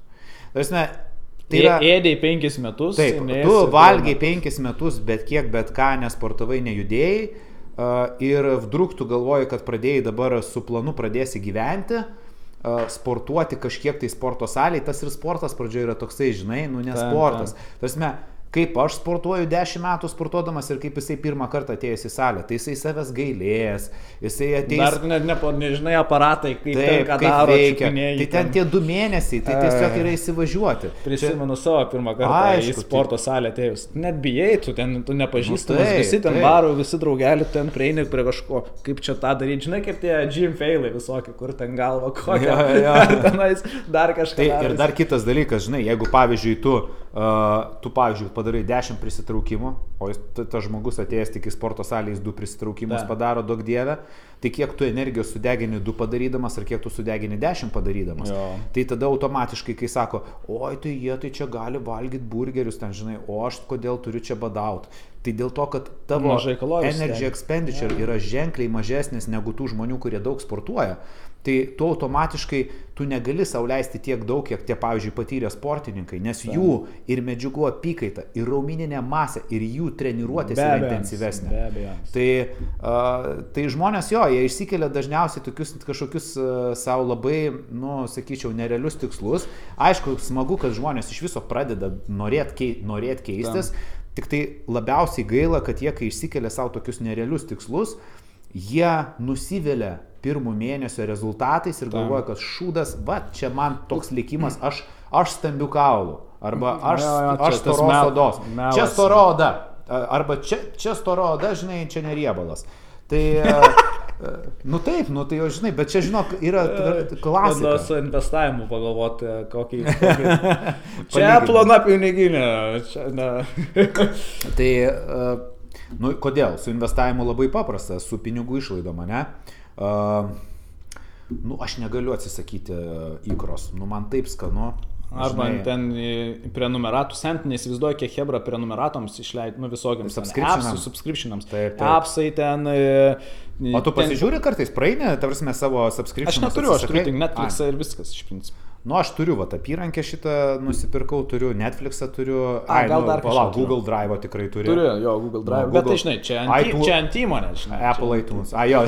Tarsi, tai yra...
Ėdėjai 5 metus.
Taip, tu valgiai penkis metus, bet kiek, bet ką, nesportavai, nejudėjai ir vdruk tu galvoji, kad pradėjai dabar su planu pradėsi gyventi, sportuoti kažkiek tai sporto salėje, tas ir sportas pradžioje yra toksai, žinai, nu ne
Taip,
sportas. Tarsi, kaip aš sportuoju 10 metų sportuodamas ir kaip jisai pirmą kartą atėjęs į salę. Tai jisai savęs gailės, jisai ateis.
Dar ne, ne, nežinai aparatai, kaip,
Taip,
ten,
kaip
daro,
veikia.
čiupinėji
Tai ten tie du mėnesiai, tai tiesiog yra įsivažiuoti.
Prisimenu savo pirmą kartą
Aišku,
į sporto salę atėjus. Net bijai, tu ten tu nepažįstamas,
Nu, taip,
visi ten
taip.
varo, visi draugeliai ten prieini prie kažko, kaip čia tą daryti. Žinai, kaip tie gym failai visokie, kur ten galva kokia.
Jo.
Tenais dar kažką.
Tai ir dar kitas dalykas, žinai, jeigu pavyzdžiui tu, uh, tu pavyzdžiui, padarai 10 prisitraukimų, o jis, ta- tas žmogus atėjęs tik į sporto salę, jis 2 prisitraukimus
Da.
padaro, daug dievę, tai kiek tu energijos sudegini 2 padarydamas ir kiek tu sudegini 10 padarydamas.
Jo.
Tai tada automatiškai, kai sako, oi tai jie tai čia gali valgyti burgerius, ten žinai, o aš kodėl turiu čia badauti. Tai dėl to, kad tavo energy expenditure yra ženkliai mažesnis negu tų žmonių, kurie daug sportuoja, tai tu automatiškai tu negali sauliaisti tiek daug, kiek tie, pavyzdžiui, patyrę sportininkai, nes jų ir medžiagų apykaita, ir raumeninė masė, ir jų treniruotės
Be
yra intensyvesnė.
Be abejo.
Tai, uh, tai žmonės jo, jie išsikelia dažniausiai tokius kažkokius uh, savo labai, nu, sakyčiau, nerealius tikslus. Aišku, smagu, kad žmonės iš viso pradeda norėti kei, norėt keistis, tik tai labiausiai gaila, kad jie, kai išsikelia savo tokius nerealius tikslus, jie nusivelia pirmų mėnesio rezultatais ir galvoja, kad šūdas, va, čia man toks likimas, aš, aš stambiu kaulu. Arba aš,
jo, čia
aš storos odos. Čia stora oda. Arba čia, čia stora oda, žinai, čia neriebalas. Tai, nu taip, nu tai jau žinai, bet čia, žinok, yra
Tada
klasika.
su investavimu pagalvoti, kokį. kokį... čia plona piniginė. Čia.
Tai, e, nu, kodėl? Su investavimu labai paprasta, su pinigų išlaidom, ne? Uh, nu, aš negaliu atsisakyti įkros, nu, man taip skanu.
Arba
žinai.
ten prenumeratų sent, neįsivaizduoju, kiek Hebra prenumeratoms išleidžia, nu visokiams.
Subscriptionams.
appsų, Subscriptionams.
Taip, taip.
Appsai ten. e,
O tu
ten-
pasižiūri kartais, praeini, tarsi savo subscription.
Aš neturiu, aš turiu tik Netflixą ir viskas iš principo.
Nu, aš turiu, va, apyrankę šitą nusipirkau, turiu Netflixą, turiu...
A, gal
nu,
dar kažką
palauk. Google Drive tikrai turiu.
Turiu, jo, Google Drive.
Nu,
Bet
Google-
tai žinai, čia ant,
iTunes-
čia ant įmonės, žinai.
Apple iTunes. A, jo.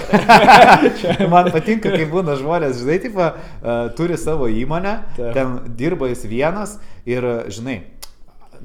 Man patinka, kai būna žmonės, žinai, taip, uh, turi savo įmonę,
Taip.
ten dirba jis vienas ir, žinai,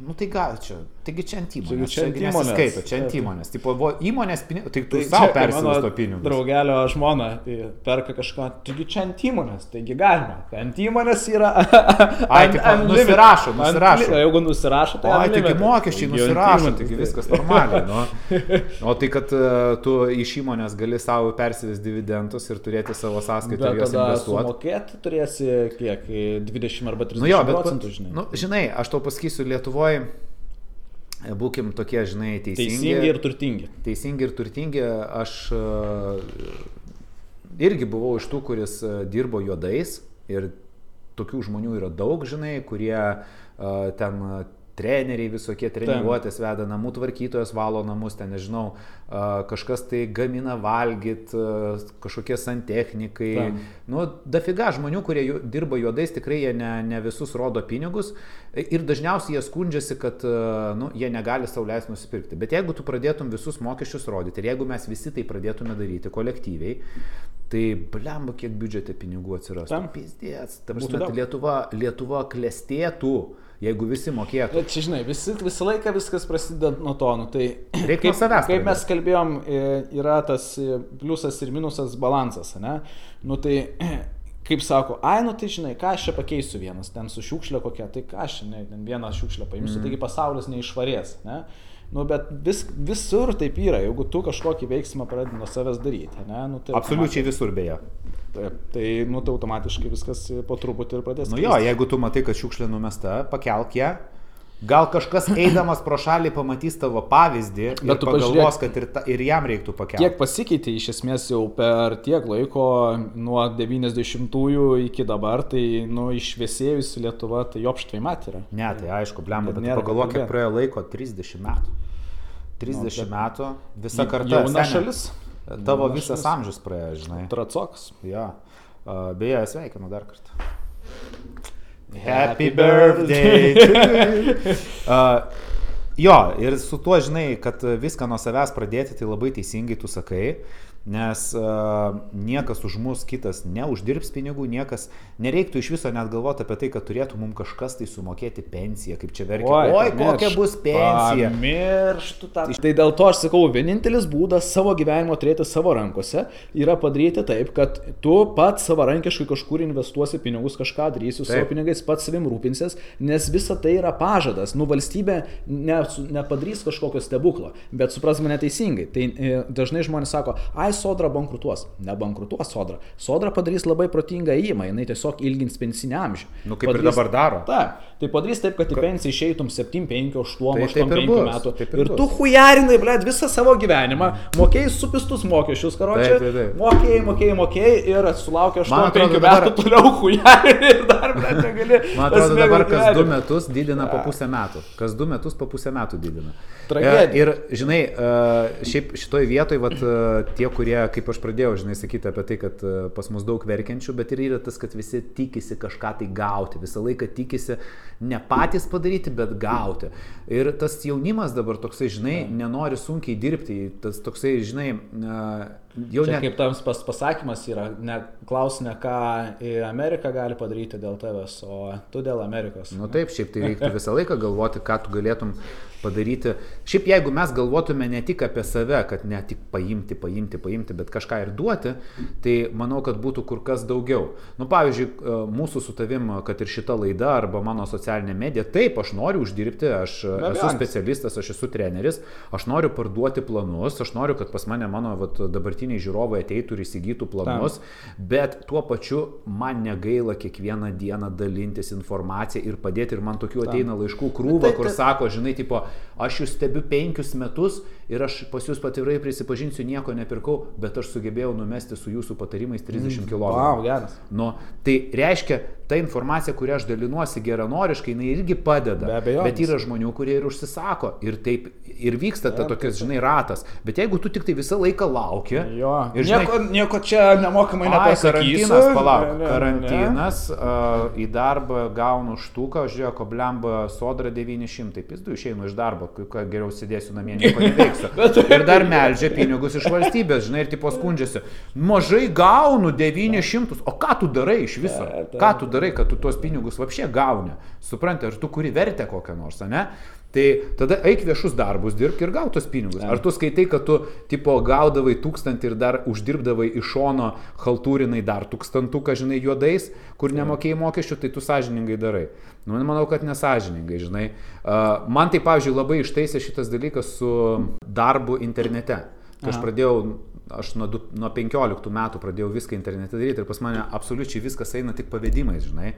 nu tai gal čia, taigi čia ant įmonės.
čia ant įmonės.
nesiskaito, čia ant
Taip.
įmonės. Tipo, vo, įmonės pinigai, tai tu
Tai
tai savo persiūsto
mano
pinigus.
Draugelio žmona tai perka kažką, taigi čia ant įmonės, taigi galima. Ant įmonės yra...
Ai,
unlimited.
nusirašo, nusirašo.
Jeigu nusirašo, tai...
O, taigi
unlimited.
mokesčiai nusirašo, taigi
tai-
viskas normaliai. Nu. O tai, kad uh, tu iš įmonės gali savo persivesti dividendus ir turėti savo sąskaitą ir juos investuoti.
sumokėti turėsi kiek, 20 arba 30
Nu jo, bet,
procentų, žinai.
Nu, žinai, aš tau pasakysiu, Lietuvoje būkim tokie, žinai, teisingi.
Teisingi ir turtingi.
teisingi ir turtingi. Aš e, irgi buvau iš tų, kuris e, dirbo juodais ir tokių žmonių yra daug, žinai, kurie e, ten e, treneriai visokie treniruotės veda, namų tvarkytojas valo namus, ten nežinau, kažkas tai gamina valgyt, kažkokie santechnikai.
Tam.
Nu, dafiga žmonių, kurie dirba juodais, tikrai jie ne, ne visus rodo pinigus ir dažniausiai jie skundžiasi, kad nu, jie negali sauliais nusipirkti. Bet jeigu tu pradėtum visus mokesčius rodyti ir jeigu mes visi tai pradėtume daryti kolektyviai, tai blemba, kiek biudžete pinigų atsirastų.
Tam.
Pizdės. Ta
Būtų
prasme. Lietuva, Lietuva klestėtų, jeigu visi mokėtų.
Bet čia, žinai, visi, visą laiką viskas prasideda nuo to, nu, tai
Reik nuo
kaip,
savęs
kaip mes kalbėjom, e, yra tas e, pliusas ir minusas balansas, ne? Nu tai, kaip sako, ai, nu tai žinai, ką aš čia pakeisiu vienas, ten su šiukšlė kokia, tai ką aš ne, vieną šiukšlę paimsiu, mm. taigi pasaulis neišvarės, ne? Nu, bet vis, visur taip yra, jeigu tu kažkokį veiksmą pradedi nuo savęs daryti, ne? Nu, tai
Absoliučiai visur beje.
Taip, tai, nu, tai automatiškai viskas po truputį ir pradės.
Nu jo, jeigu tu matai, kad šiukšlė numesta, pakelk ją. Gal kažkas eidamas pro šalį pamatys tavo pavyzdį ir
Bet tu
pagalvos, kad ir, ta, ir jam reiktų pakelti.
Kiek pasikeitė iš esmės jau per tiek laiko nuo 90-ųjų iki dabar, tai nu, išviesėjusi Lietuva, tai jopštvai mat yra.
Ne, tai aišku, blemba,
Bet
pagalvok, kiek praėjo laiko, 30 metų. 30
Nu,
metų, visa karta.
Jauna šalis.
Tavo
Jauna
visas
šalis.
amžius praėjo, žinai.
Tracoks.
Uh, beje, sveikinu dar kartą. Happy birthday. uh, jo, ir su tuo, žinai, kad viską nuo savęs pradėti, tai labai teisingai tu sakai. Nes uh, niekas už mus kitas neuždirbs pinigų, niekas nereiktų iš viso net galvoti apie tai, kad turėtų mums kažkas tai sumokėti pensiją, kaip čia verkia. Oi, Oi kokia bus pensija.
Mirštų tą. Tai dėl to aš sakau, vienintelis būdas savo gyvenimo turėti savo rankose yra padaryti taip, kad tu pats savarankiškai kažkur investuosi pinigus, kažką darysi su savo pinigais, pats savim rūpinsis, nes visa tai yra pažadas. Nu, valstybė ne, nepadarys kažkokio stebuklo, bet supras mane teisingai. Tai e, dažnai žmonės sako, ai, sodra bankrutuos. Nebankrutuos sodra. Sodra padarys labai protingą įmą, jinai tiesiog ilgins pensinį amžių.
Nu, kaip padarys, ir dabar daro.
Taip, tai padarys taip, kad į pensiją išeitum 7, 5, 8, 8, 5 metų. Ir, ir tu hujarinai, ble, visą savo gyvenimą, mokėjai supistus mokesčius, karočią. Mokėjai, mokėjai, mokėjai ir sulaukė 8-5 metų toliau hujarinai ir dar, ble, negali.
Man atrodo, dabar kas 2 metus didina po pusę metų. Kas 2 metus po pusę metų didina.
Tragedija.
Ir, žinai, šiaip šitoj vietoj, vat, tie, kurie, kaip aš pradėjau, žinai, sakyti apie tai, kad pas mus daug verkiančių, bet ir yra tas, kad visi tikisi kažką tai gauti. Visą laiką tikisi ne patys padaryti, bet gauti. Ir tas jaunimas dabar toksai, žinai, nenori sunkiai dirbti. Tas toksai, žinai,
Jau Čia ne... kaip tams pas, pasakymas yra, ne, klaus ne ką Amerika gali padaryti dėl tavęs, o tu dėl Amerikos.
Na nu, taip, šiaip tai reiktų visą laiką galvoti, ką tu galėtum padaryti. Šiaip jeigu mes galvotume ne tik apie save, kad ne tik paimti, paimti, paimti, bet kažką ir duoti, tai manau, kad būtų kur kas daugiau. Nu, pavyzdžiui, e, mūsų su tavim, kad ir šita laida arba mano socialinė medija, taip, aš noriu uždirbti, aš Be esu specialistas, aš esu treneris, aš noriu parduoti planus, aš noriu, kad pas mane mano vat, dabartiniai žiūrovai ateitų ir įsigytų planus, Tam. bet tuo pačiu man negaila kiekvieną dieną dalintis informaciją ir padėti ir man tokių ateina laiškų krūva, tai, kur sako, žinai, tipo, aš jūs stebiu penkius metus ir aš pas jūs patirai prisipažinsiu, nieko nepirkau, bet aš sugebėjau numesti su jūsų patarimais 30 km.
Wow, geras.
Nu, tai reiškia, ta informacija, kurią aš dalinuosi geranoriškai, jinai irgi padeda.
Be abejo.
Bet yra žmonių, kurie ir užsisako. Ir taip ir vyksta ta tokias, žinai, ratas. Bet jeigu tu tik tai visą laiką lauki.
Jo. Ir žinai, nieko, nieko čia nemokamai nepasakysiu.
Karantinas, palauk. Ne, ne, karantinas, ne. Uh, į darbą gaunu štuką, žiūrėjau, koblemba sodra 900. Pizdu išeinu iš darbo, kai geriau sėdėsiu namie, nieko neveiksiu. ir dar melžia pinigus iš valstybės, žinai, ir tipo skundžiasi. Mažai gaunu 900. O ką tu darai iš viso? Ką tu darai? Darai, kad tu tuos pinigus vapšė gauni. Supranti, ar tu kuri vertę kokią nors, ne? Tai tada eik viešus darbus, dirbk ir gautos pinigus. Ar tu skaitai, kad tu tipo gaudavai tūkstantį ir dar uždirbdavai iš šono haltūrinai dar tūkstantuką, žinai, juodais, kur nemokėjai mokesčių, tai tu sąžiningai darai. Nu, manau, kad nesažiningai, žinai. Man tai, pavyzdžiui, labai ištaisė šitas dalykas su darbu internete. Kai aš pradėjau aš nuo, du, nuo 15 metų pradėjau viską internete daryti ir pas mane absoliučiai viskas eina tik pavedimais, žinai.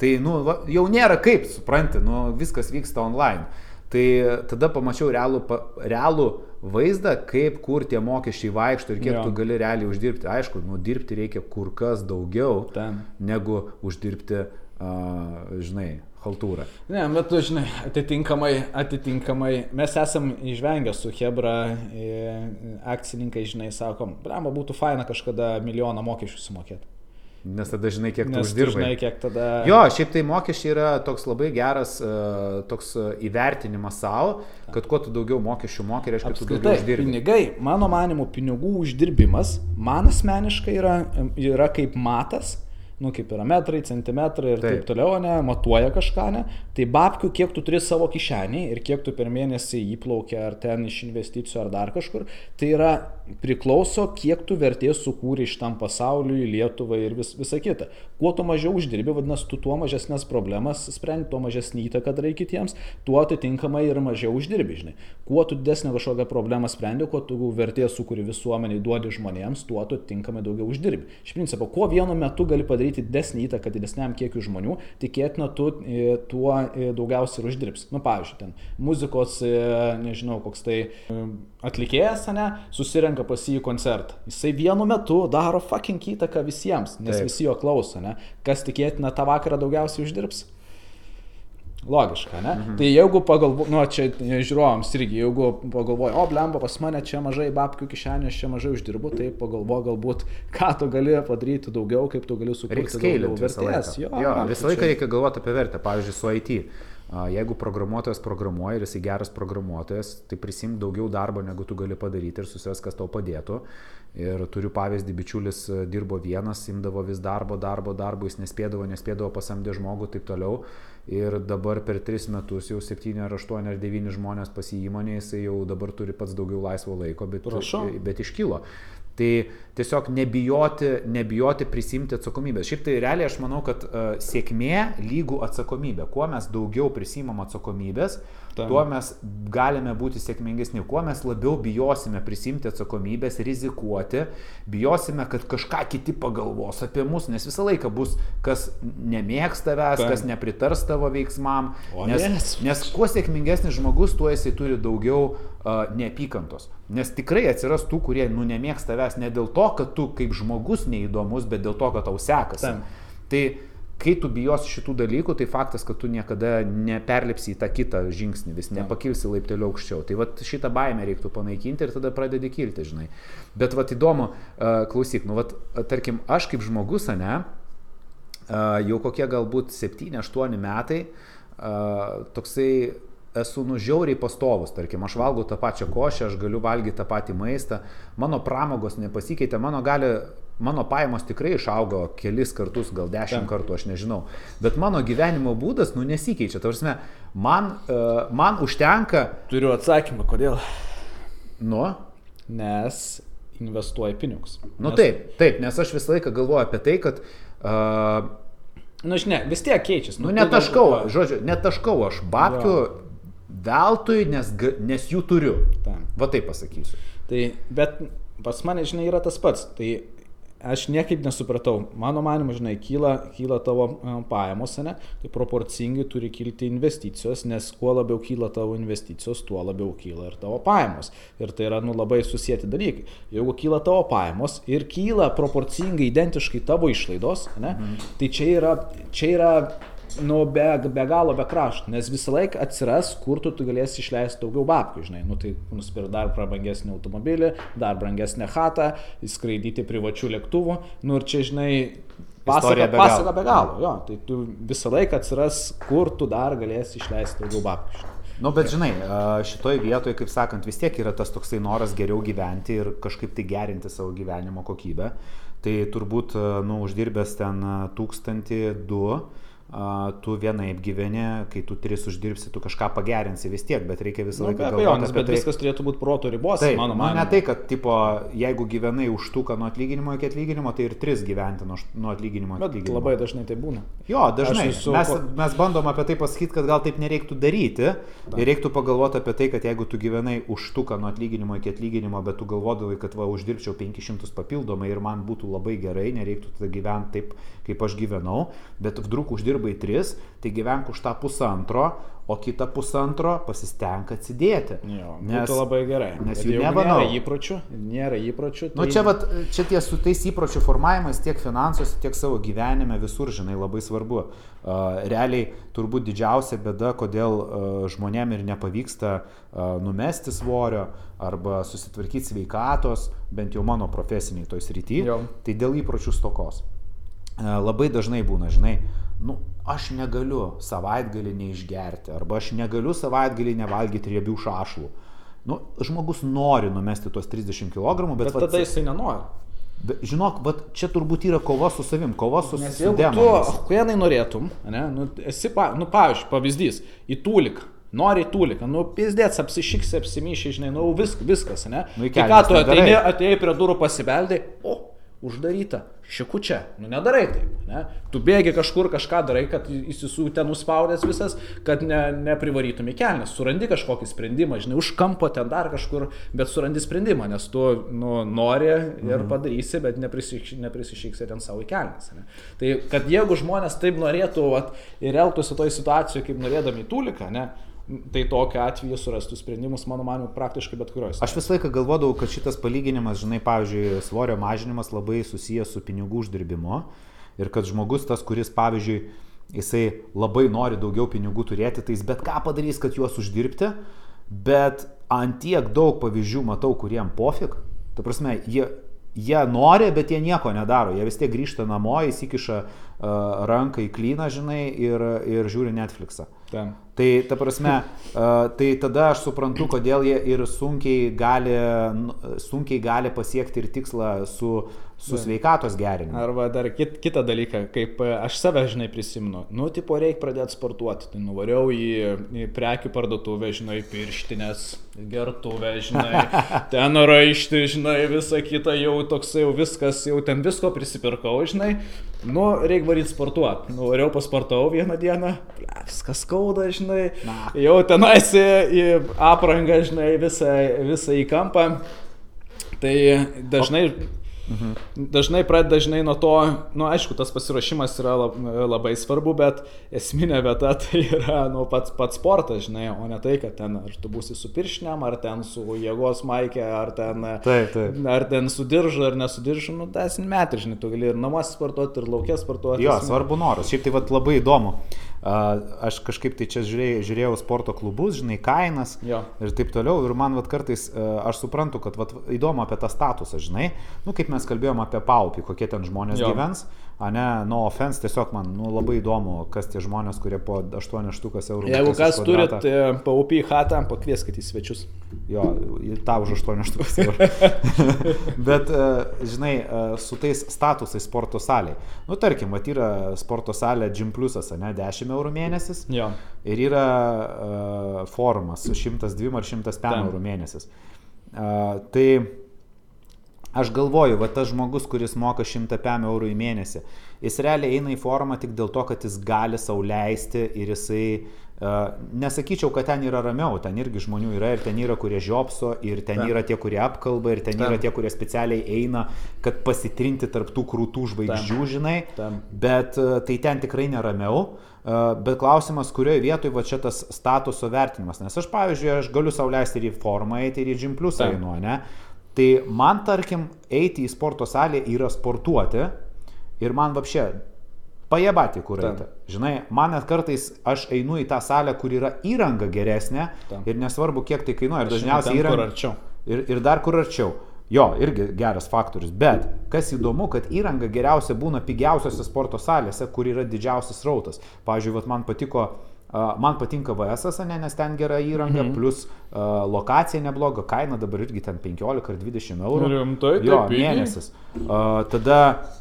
Tai, nu, va, jau nėra kaip, supranti, nu, viskas vyksta online. Tai tada pamačiau realų, pa, realų vaizdą, kaip kur tie mokesčiai vaikšto ir kiek jo. tu gali realiai uždirbti. Aišku, nu, dirbti reikia kur kas daugiau, Ten. negu uždirbti, uh, žinai, haltūrą.
Ne, bet tu žinai, atitinkamai, atitinkamai mes esam išvengę su Hebra e, akcininkai, žinai, sakom, blema būtų faina kažkada milijoną mokesčių sumokėti.
Nes tada žinai, kiek Nes tu uždirbai.
Žinai, kiek tada...
Jo, šiaip tai mokesčiai yra toks labai geras uh, toks įvertinimas savo, kad kuo tu daugiau mokesčių moki, reiškia, kad tu daugiau uždirbi.
Pinigai, mano manimu, pinigų uždirbimas man asmeniškai yra, yra kaip matas, nu, kaip yra metrai, centimetrai ir taip, taip. toliau, ne, matuoja kažką, ne, tai babkių, kiek tu turi savo kišenį ir kiek tu per mėnesį įplaukia ar ten iš investicijų ar dar kažkur, tai yra priklauso, kiek tu vertės sukūrė iš tam pasauliui, Lietuvai ir vis, visa kita. Kuo tu mažiau uždirbi, vadinasi, tu tuo mažesnės problemas sprendi, tuo mažesnį įtaką darai kitiems, tuo atitinkamai ir mažiau uždirbi, žinai. Kuo tu didesnę kažkokią problemą sprendi, kuo tu vertės sukūrė visuomeniai, duodi žmonėms, tuo tu atitinkamai daugiau uždirbi. Iš principo, kuo vienu metu gali padaryti didesnį įtaką didesniam kiekiu žmonių, tikėtina, tu e, tuo daugiausiai ir uždirbs. Nu, pavyzdžiui, ten muzikos, e, nežinau, koks tai atlikėjas, ne, susirenka pas jį koncertą. Jisai vienu metu daro fucking įtaką visiems, nes Taip. visi jo klauso, ne. Kas tikėtina tą vakarą daugiausiai uždirbs? Logiška, ne? Mhm. Tai jeigu pagalvoju, nu, čia žiūrovams irgi, jeigu pagalvoju, o, blemba, pas mane čia mažai babkių kišenė, aš čia mažai uždirbu, tai pagalvoju galbūt, ką tu gali padaryti daugiau, kaip tu gali sukurti daugiau vertės.
Jo, jo, visą laiką reikia galvoti apie vertę, pavyzdžiui, su IT Jeigu programuotojas programuoja ir jisai geras programuotojas, tai prisimk daugiau darbo, negu tu gali padaryti ir susiras, kas tau padėtų. Ir turiu pavyzdį, bičiulis e, dirbo vienas, imdavo vis darbo, darbo, darbo, jis nespėdavo, nespėdavo pasamdė žmogų ir taip toliau. Ir dabar per tris metus jau septyni ar aštuoni ar devyni žmonės pas įmonė, jisai jau dabar turi pats daugiau laisvo laiko, bet,
Prašau.
bet iškilo. Tai tiesiog nebijoti, nebijoti prisimti atsakomybės. Šiaip tai realiai aš manau, kad uh, sėkmė lygų atsakomybė. Kuo mes daugiau prisimam atsakomybės, Tam. tuo mes galime būti sėkmingesni. Kuo mes labiau bijosime prisimti atsakomybės, rizikuoti, bijosime, kad kažką kiti pagalvos apie mus, nes visą laiką bus, kas nemėgs tavęs, Tam. kas nepritars tavo veiksmam.
O
Nes,
nes.
nes kuo sėkmingesnis žmogus, tuo jisai turi daugiau uh, neapykantos. Nes tikrai atsiras tų, kurie nu nemėgsta tavęs ne dėl to, kad tu kaip žmogus neįdomus, bet dėl to, kad tau sekasi.
Tam.
Tai kai tu bijosi šitų dalykų, tai faktas, kad tu niekada neperlipsi į tą kitą žingsnį, vis nepakilsi laipteliu aukščiau. Tai va šitą baimę reiktų panaikinti ir tada pradedi kilti, žinai. Bet va įdomu, klausyk, nu va, tarkim, aš kaip žmogus, ne, jau kokie galbūt 7-8 metai, toksai esu nužiauriai pastovus, tarkim, aš valgau tą pačią košę, aš galiu valgyti tą patį maistą, mano pramogos nepasikeitė, mano gali, mano pajamos tikrai išaugo kelis kartus, gal dešimt kartų, aš nežinau, bet mano gyvenimo būdas, nu, nesikeičia, tarsi, man, uh, man užtenka,
Turiu atsakymą, kodėl.
nu,
Nes investuoji pinigus.
nu
Nes-
taip, taip, nes aš visą laiką galvoju apie tai, kad uh,
Nu, žinai, vis tiek keičiasi.
Nu,
tu
netaškau,
gal-
žodžiu, netaškau aš babkių veltui, nes, nes jų turiu.
Tam.
Va taip pasakysiu.
Tai, bet pas mane, žinai, yra tas pats. Tai aš niekaip nesupratau. Mano manimu, žinai, kyla, kyla tavo e, pajamos, ne? Tai proporcingai turi kilti investicijos, nes kuo labiau kyla tavo investicijos, tuo labiau kyla ir tavo pajamos. Ir tai yra, nu, labai susijęti dalykai. Jeigu kyla tavo pajamos ir kyla proporcingai identiškai tavo išlaidos, ne? Mhm. Tai čia yra, čia yra nu, be, be galo, be krašto, nes visą laiką atsiras, kur tu, tu galėsi išleisti daugiau babkių, žinai, nu tai nusipirkti dar prabangesnį automobilį, dar brangesnę chatą, skraidyti privačių lėktuvų, nu ir čia, žinai, pasaka
be
pasaka
galo.
be galo, jo, tai tu visą laiką atsiras, kur tu dar galėsi išleisti daugiau babkių. žinai.
Nu, bet žinai, šitoj vietoje, kaip sakant, vis tiek yra tas toksai noras geriau gyventi ir kažkaip tai gerinti savo gyvenimo kokybę. Tai turbūt, nu, uždirbęs ten tūkstantį, du, tu vienaip gyveni, kai tu tris uždirbsi, tu kažką pagerinsi vis tiek, bet reikia visą
Nu,
laiką galvoti
bet
tai.
viskas turėtų būti proto ribose,
Taip,
mano
nu,
manymu.
ne tai, kad, tipo, jeigu gyvenai užtuką nuo atlyginimo iki atlyginimo, tai ir tris gyventi nuo, nuo atlyginimo iki
Bet
atlyginimo.
labai dažnai tai būna.
Jo, dažnai.
Esu-
Mes, mes bandom apie tai pasakyti, kad gal taip nereiktų daryti. Ir reiktų pagalvoti apie tai, kad jeigu tu gyvenai užtuką nuo atlyginimo iki atlyginimo, bet tu galvodavai, kad va, uždirbčiau 500 papildomai ir man būtų labai gerai, nereiktų tada gyventi taip, kaip aš gyvenau, bet vdruk uždirbai 3, tai gyvenk už tą pusantro, o kitą pusantro pasistenk atsidėti.
Jo,
Nes-
būtų labai gerai.
nes
jeigu
never
nėra įpročių, nėra įpročių.
Nu, čia, vat, čia tie su tais įpročių formavimais tiek finansuose, tiek savo gyvenime visur, žinai, labai svarbu. Uh, realiai turbūt didžiausia bėda, kodėl uh, žmonėm ir nepavyksta uh, numesti svorio arba susitvarkyti sveikatos, bent jau mano profesiniai toj srity,
Jo.
tai dėl įpročių stokos. Uh, labai dažnai būna, žinai, nu, aš negaliu savaitgalį neišgerti, arba aš negaliu savaitgalį nevalgyti riebių šašlų. Nu, žmogus nori numesti tuos 30 kg, bet,
Bet
vat-
tada jisai nenori.
Bet, žinok, vat, čia turbūt yra kova su savim, kova su, su
jeigu tu,
demonais.
kuenai norėtum, ne, nu, esi, pa, nu, pavyzdžiui, pavyzdys, į tūliką. Nori į tūliką, nu, pizdėts, apsišyksi, apsimyšiai, žinai, nu, vis, viskas, ne?
Nu, į
tai ką tu ateini, atėjai prie durų pasibeldai, o, uždaryta, šiku čia, nu, nedarai taip, ne? Tu bėgi kažkur, kažką darai, kad įsisų ten užspaudęs visas, kad ne, neprivarytum į kelnes, surandi kažkokį sprendimą, žinai, už kampo ten dar kažkur, bet surandi sprendimą, nes tu, nu, nori ir
Mhm.
padarysi, bet neprisiš- neprisišyksi ten savo į kelnes, ne? Tai, kad jeigu žmonės taip norėtų vat, ir elgtųsi toj situacijoje, kaip norėdami tūliką, ne? Tai tokiu atveju surastų sprendimus, mano manimu, praktiškai bet kurios.
Aš visą laiką galvodavau, kad šitas palyginimas, žinai, pavyzdžiui, svorio mažinimas labai susijęs su pinigų uždirbimu ir kad žmogus tas, kuris, pavyzdžiui, jisai labai nori daugiau pinigų turėti, tai jis bet ką padarys, kad juos uždirbti, bet ant tiek daug pavyzdžių matau, kuriem pofik, ta prasme, jie, jie nori, bet jie nieko nedaro, jie vis tiek grįžta namo, įsikiša uh, ranką į klyną, žinai, ir, ir žiūri Netflixą.
Ten.
Tai ta prasme, uh, tai tada aš suprantu, kodėl jie ir sunkiai gali, sunkiai gali pasiekti ir tikslą su, su sveikatos gerinimu.
Arba dar kit, kitą dalyką, kaip e, aš save žinai prisimenu, nu, tipo, reikia pradėti sportuoti. Tai nuvariau į, į prekių parduotuvę, žinai, pirštinės, gertuvę, žinai, ten raišti, žinai, visą kitą, jau toksai, jau viskas, jau ten visko prisipirkau, žinai. Nu, reikia varyti sportuoti. Nuvariau pasportau vieną dieną, viskas skauda, žinai. Na. Jau tenais į aprangą, žinai, visą, visą į kampą. Tai dažnai... O Mhm. Dažnai pradeda dažnai nuo to, na nu, aišku, tas pasiruošimas yra labai svarbu, bet esminė vieta tai yra nu, pats, pats sportas, žinai, o ne tai, kad ten ar tu būsi su piršniam, ar ten su jėgos maikė, ar ten,
taip, taip.
ar ten su diržu, ar nesu diržu, nu, tas metri, žinai, tu gali ir namuose sportuoti, ir laukia sportuoti.
Jo, svarbu noras, šiaip tai vat, labai įdomu. Aš kažkaip tai čia žiūrėjau, žiūrėjau sporto klubus, žinai, kainas
jo.
ir taip toliau. Ir man vat, kartais aš suprantu, kad vat, įdomu apie tą statusą, žinai. Nu, kaip mes kalbėjom apie paupį, kokie ten žmonės jo. gyvens. A ne, no offense, tiesiog man nu, labai įdomu, kas tie žmonės, kurie po 8 štukas eurų.
Jeigu kas turit e, paupį į hatą, pakvieskit į svečius.
Jo, tą už 8 štukas eurų. Bet, e, žinai, e, su tais statusais sporto saliai. Nu, tarkim, mat yra sporto salė Gym Plusas, ne, 10 eurų mėnesis.
Jo.
Ir yra uh, forumas 102 ar 105 eurų mėnesis. Uh, tai Aš galvoju, va tas žmogus, kuris moka 105 eurų į mėnesį, jis realiai eina į formą tik dėl to, kad jis gali sauliaisti ir jisai, uh, nesakyčiau, kad ten yra ramiau, ten irgi žmonių yra ir ten yra, kurie žiopso, ir ten Ta. yra tie, kurie apkalba, ir ten Ta. yra tie, kurie specialiai eina, kad pasitrinti tarptų krūtų žvaigždžių, Ta. žinai, Ta. bet uh, tai ten tikrai neramiau. Uh, bet klausimas, kurioje vietoje va čia tas statuso vertinimas. Nes aš, pavyzdžiui, aš galiu sauliaisti ir į formą eiti, ir į Gimpliusą einu, ne? Tai man, tarkim, eiti į sporto salę yra sportuoti ir man vapšė pajebati, kur eiti. Žinai, man net kartais aš einu į tą salę, kur yra įranga geresnė Tam. ir nesvarbu, kiek tai kainuoja. Ir dažniausiai įranga. Ir, ir dar kur arčiau. Jo, irgi geras faktorius. Bet kas įdomu, kad įranga geriausia būna pigiausiose sporto salėse, kur yra didžiausias rautas. Pavyzdžiui, man patiko Man patinka VS, ne, nes ten gera įranga, mhm. plus uh, lokacija nebloga, kaina dabar irgi ten 15 ar 20 eurų.
Rimtai,
jo, mėnesis. Uh, tada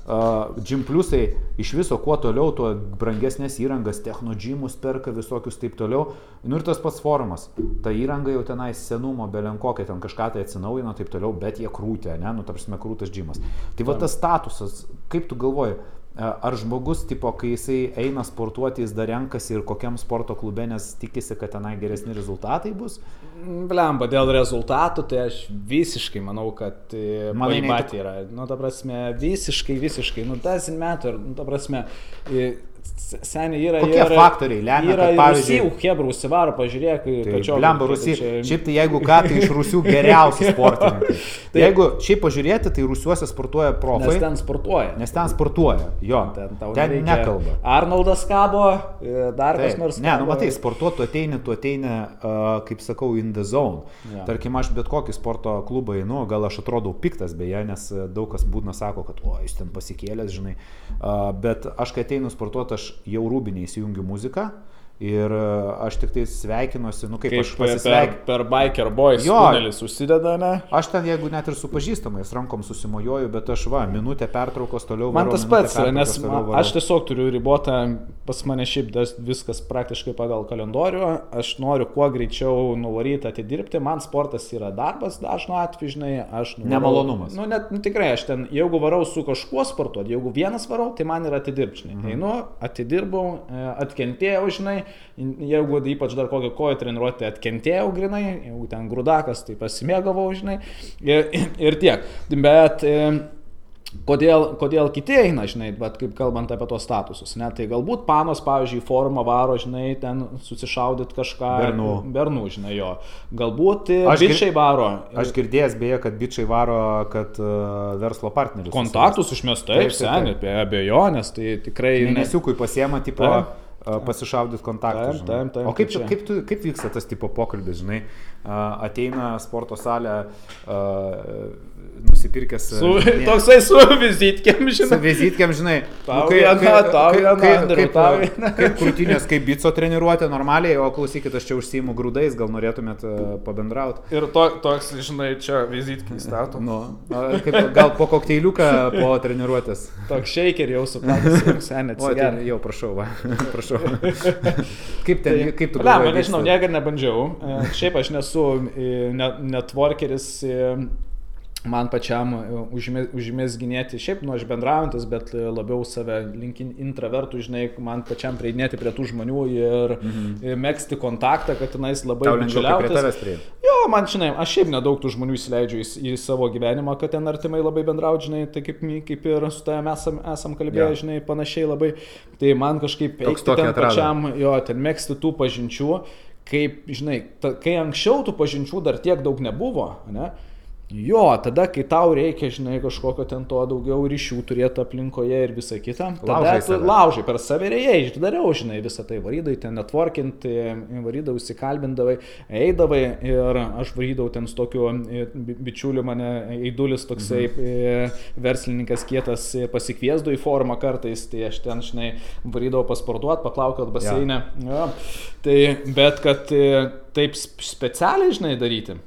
uh, Gym Plusai iš viso kuo toliau, tuo brangesnės įrangas, technodžymus perka visokius taip toliau. Nu ir tas pats forumas. Ta įranga jau tenai senumo, belenkokia, ten kažką tai atsinaujino taip toliau, bet jie krūtė, ne, nu tarsi krūtas džymas. Tai va tas statusas, kaip tu galvoji, Ar žmogus, tipo, kai jisai eina sportuoti, jis dar renkasi ir kokiam sporto klube, nes tikisi, kad tenai geresni rezultatai bus?
Blemba, dėl rezultatų, tai aš visiškai manau, kad e, man pat yra. Nu, ta prasme, visiškai, visiškai, nu, tas metų, nu, ta prasme, Seniai yra.
Kokie
yra,
faktoriai lemia?
Yra, kad, pavyzdžiui, Rusijų, Hebrų, Sivaro, pažiūrėk,
tai Blemba Rusija. Čia... Šiaip tai jeigu ką, tai iš Rusių geriausi sportininkai. tai jeigu šiaip pažiūrėti, tai Rusiuose sportuoja profai.
Nes ten sportuoja.
Nes ten sportuoja, jo.
Ten,
ten nekalba.
Arnoldas Kabo, e, dar tai, kas nors.
Ne, nu matai, sportuoti tu ateini, tu ateini, uh, kaip sakau, in the zone. Ja. Tarkim, aš bet kokį sporto klubą einu, gal aš atrodau piktas beje, nes daug kas būna sako, kad, o, jis ten pasikėlęs, žinai. Uh, bet aš, kai ateinu sportuoti, aš jau rūbinį įsijungiu muziką. Ir e, aš tik tai sveikinuosi, nu kaip, kaip aš pasisveikinu.
Per, per Biker Boys jo, tunelis užsideda, ne?
Aš ten, jeigu net ir su pažįstamais rankom susimojuoju, bet aš va, minutę pertraukos toliau.
Man varau, tas pats, nes man, aš tiesiog turiu ribotą, pas mane šiaip viskas praktiškai pagal kalendorių, aš noriu kuo greičiau nuvaryti atidirbti, man sportas yra darbas dažnu atveju, žinai, aš...
Nuvarau, Nemalonumas.
Nu, net, nu, tikrai, aš ten, jeigu varau su kažkuo sportuoti, jeigu vienas varau, tai man yra atidirbti, žinai. Mhm. Einu, atidirbau, e, atkentėjau, žinai jeigu ypač dar kokią koją treniruotę atkentėjau grinai, jeigu ten grudakas, tai pasimėgavau, žinai, ir, ir tiek. Bet e, Kodėl, kodėl kiti eina, žinai, bet kaip kalbant apie tos statusus, ne, tai galbūt panas, pavyzdžiui, formą varo, žinai, ten susišaudyt kažką.
Bernų.
Bernų, žinai, jo. Galbūt aš bičiai gir... varo.
Aš girdėjęs beje, kad bičiai varo, kad uh, verslo partnerius.
Kontaktus užmestai, seniai, apie abejonės, tai tikrai...
Mėnesiukui pasiema, tipo... Tai pasišaudyti kontaktus.
Taip, taip, taip.
O kaip, kaip, tu, kaip vyksta tas tipo pokalbis, žinai? Ateina sporto salę nusipirkęs.
Su, ne, toksai su vizitkėm, žinai.
Su vizitkėm, žinai.
Tau nu, viena, kai, tau viena,
kaip, kaip, tau viena. Kaip krūtinės, kaip bico treniruotė normaliai, o klausykit, aš čia užsijimu grūdais, gal norėtumėt pabendrauti.
Ir to, toks, žinai, čia vizitkinis statų.
Nu, kaip, gal po kokteiliuką po treniruotės.
Toks shaker jau suprantas, senė.
O, tai jau prašau, va. prašau. kaip ten, tai, kaip tu
galvoji? Ne, nežinau, niekada nebandžiau. E, šiaip aš nesu e, networkeris. Net man pačiam e, užmėsginėti, šiaip, nu, aš bendraujantis, bet labiau save linkin intravertų, žinai, man pačiam prieidinėti prie tų žmonių ir mhm. mėgsti kontaktą, kad tenais labai
bičiuliautis.
Jo, man, žinai, aš šiaip nedaug tų žmonių įsileidžiu į, į savo gyvenimą, kad ten artimai labai bendrauti, žinai, tai kaip, kaip ir su tavimi esam, esam kalbėję, ja. žinai, panašiai labai. Tai man kažkaip eiti ten atrado. pačiam, jo, ten mėgsti tų pažinčių, kaip, žinai, ta, kai anksčiau tų pažinčių dar tiek daug nebuvo, ne? Jo, tada, kai tau reikia, žinai, kažkokio ten to daugiau ryšių turėti aplinkoje ir visa kita, tada tu laužai per save ir ėjai, dariau, žinai, visą tai varydai, ten networkinti, varydavai, įsikalbindavai, eidavai ir aš varydavau ten su tokiu bičiuliu mane, eidulis toksai mhm. Verslininkas kietas pasikviesdavo į formą kartais, tai aš ten, žinai, varydavau pasportuoti, paplaukiot baseinę. Ja. Ja. Tai, bet kad taip specialiai, žinai, daryti.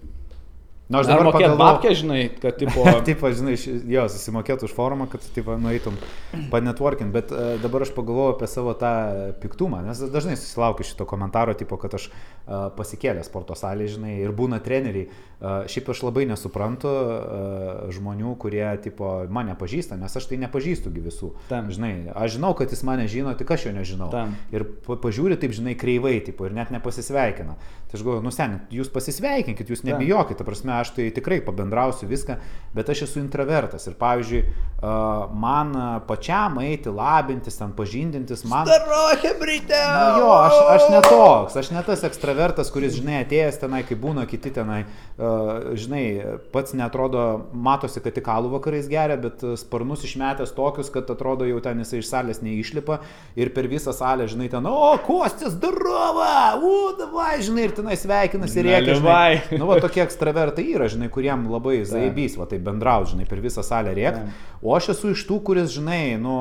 Na, aš dabar
mokėt babkę, žinai, kad, tipo...
taip, žinai, jo, susimokėt už formą, kad, taip, nueitum panetworkint, bet uh, dabar aš pagalvoju apie savo tą piktumą, nes dažnai susilaukiu šito komentaro, tipo, kad aš pasikėlę sporto salėje, žinai, ir būna treneriai. Šiaip aš labai nesuprantu žmonių, kurie, tipo, mane pažįsta, nes aš tai nepažįstu visų. Tam. Žinai, aš žinau, kad jis mane žino, tik aš jo nežinau. Tam. Ir pažiūri taip, žinai, kreivai, tipo, ir net nepasisveikina. Tai aš galvoju, nusenit, jūs pasisveikinkit, jūs nebijokit, ta prasme, aš tai tikrai pabendrausiu viską, bet aš esu intravertas. Ir pavyzdžiui, man pačiam eiti, labintis, ten pažindintis, man...
Daro, hebrytė!
Nu, jo, aš, aš ne toks, aš ne tas ekstravertas, kuris, žinai, atėjęs tenai, kai būna kiti tenai, žinai, pats netrodo, matosi, kad tik alų vakarais geria, bet sparnus išmetęs tokius, kad atrodo jau ten jisai iš salės neišlipa ir per visą salę, žinai, ten, o, Kostis, darova, u, davai, žinai, ir tenai sveikinasi ir rėkia. Nu, va, tokie ekstravertai yra, žinai, kuriem labai zaibys, va tai bendrauti, žinai, per visą salę rėk. O aš esu iš tų, kuris, žinai, nu,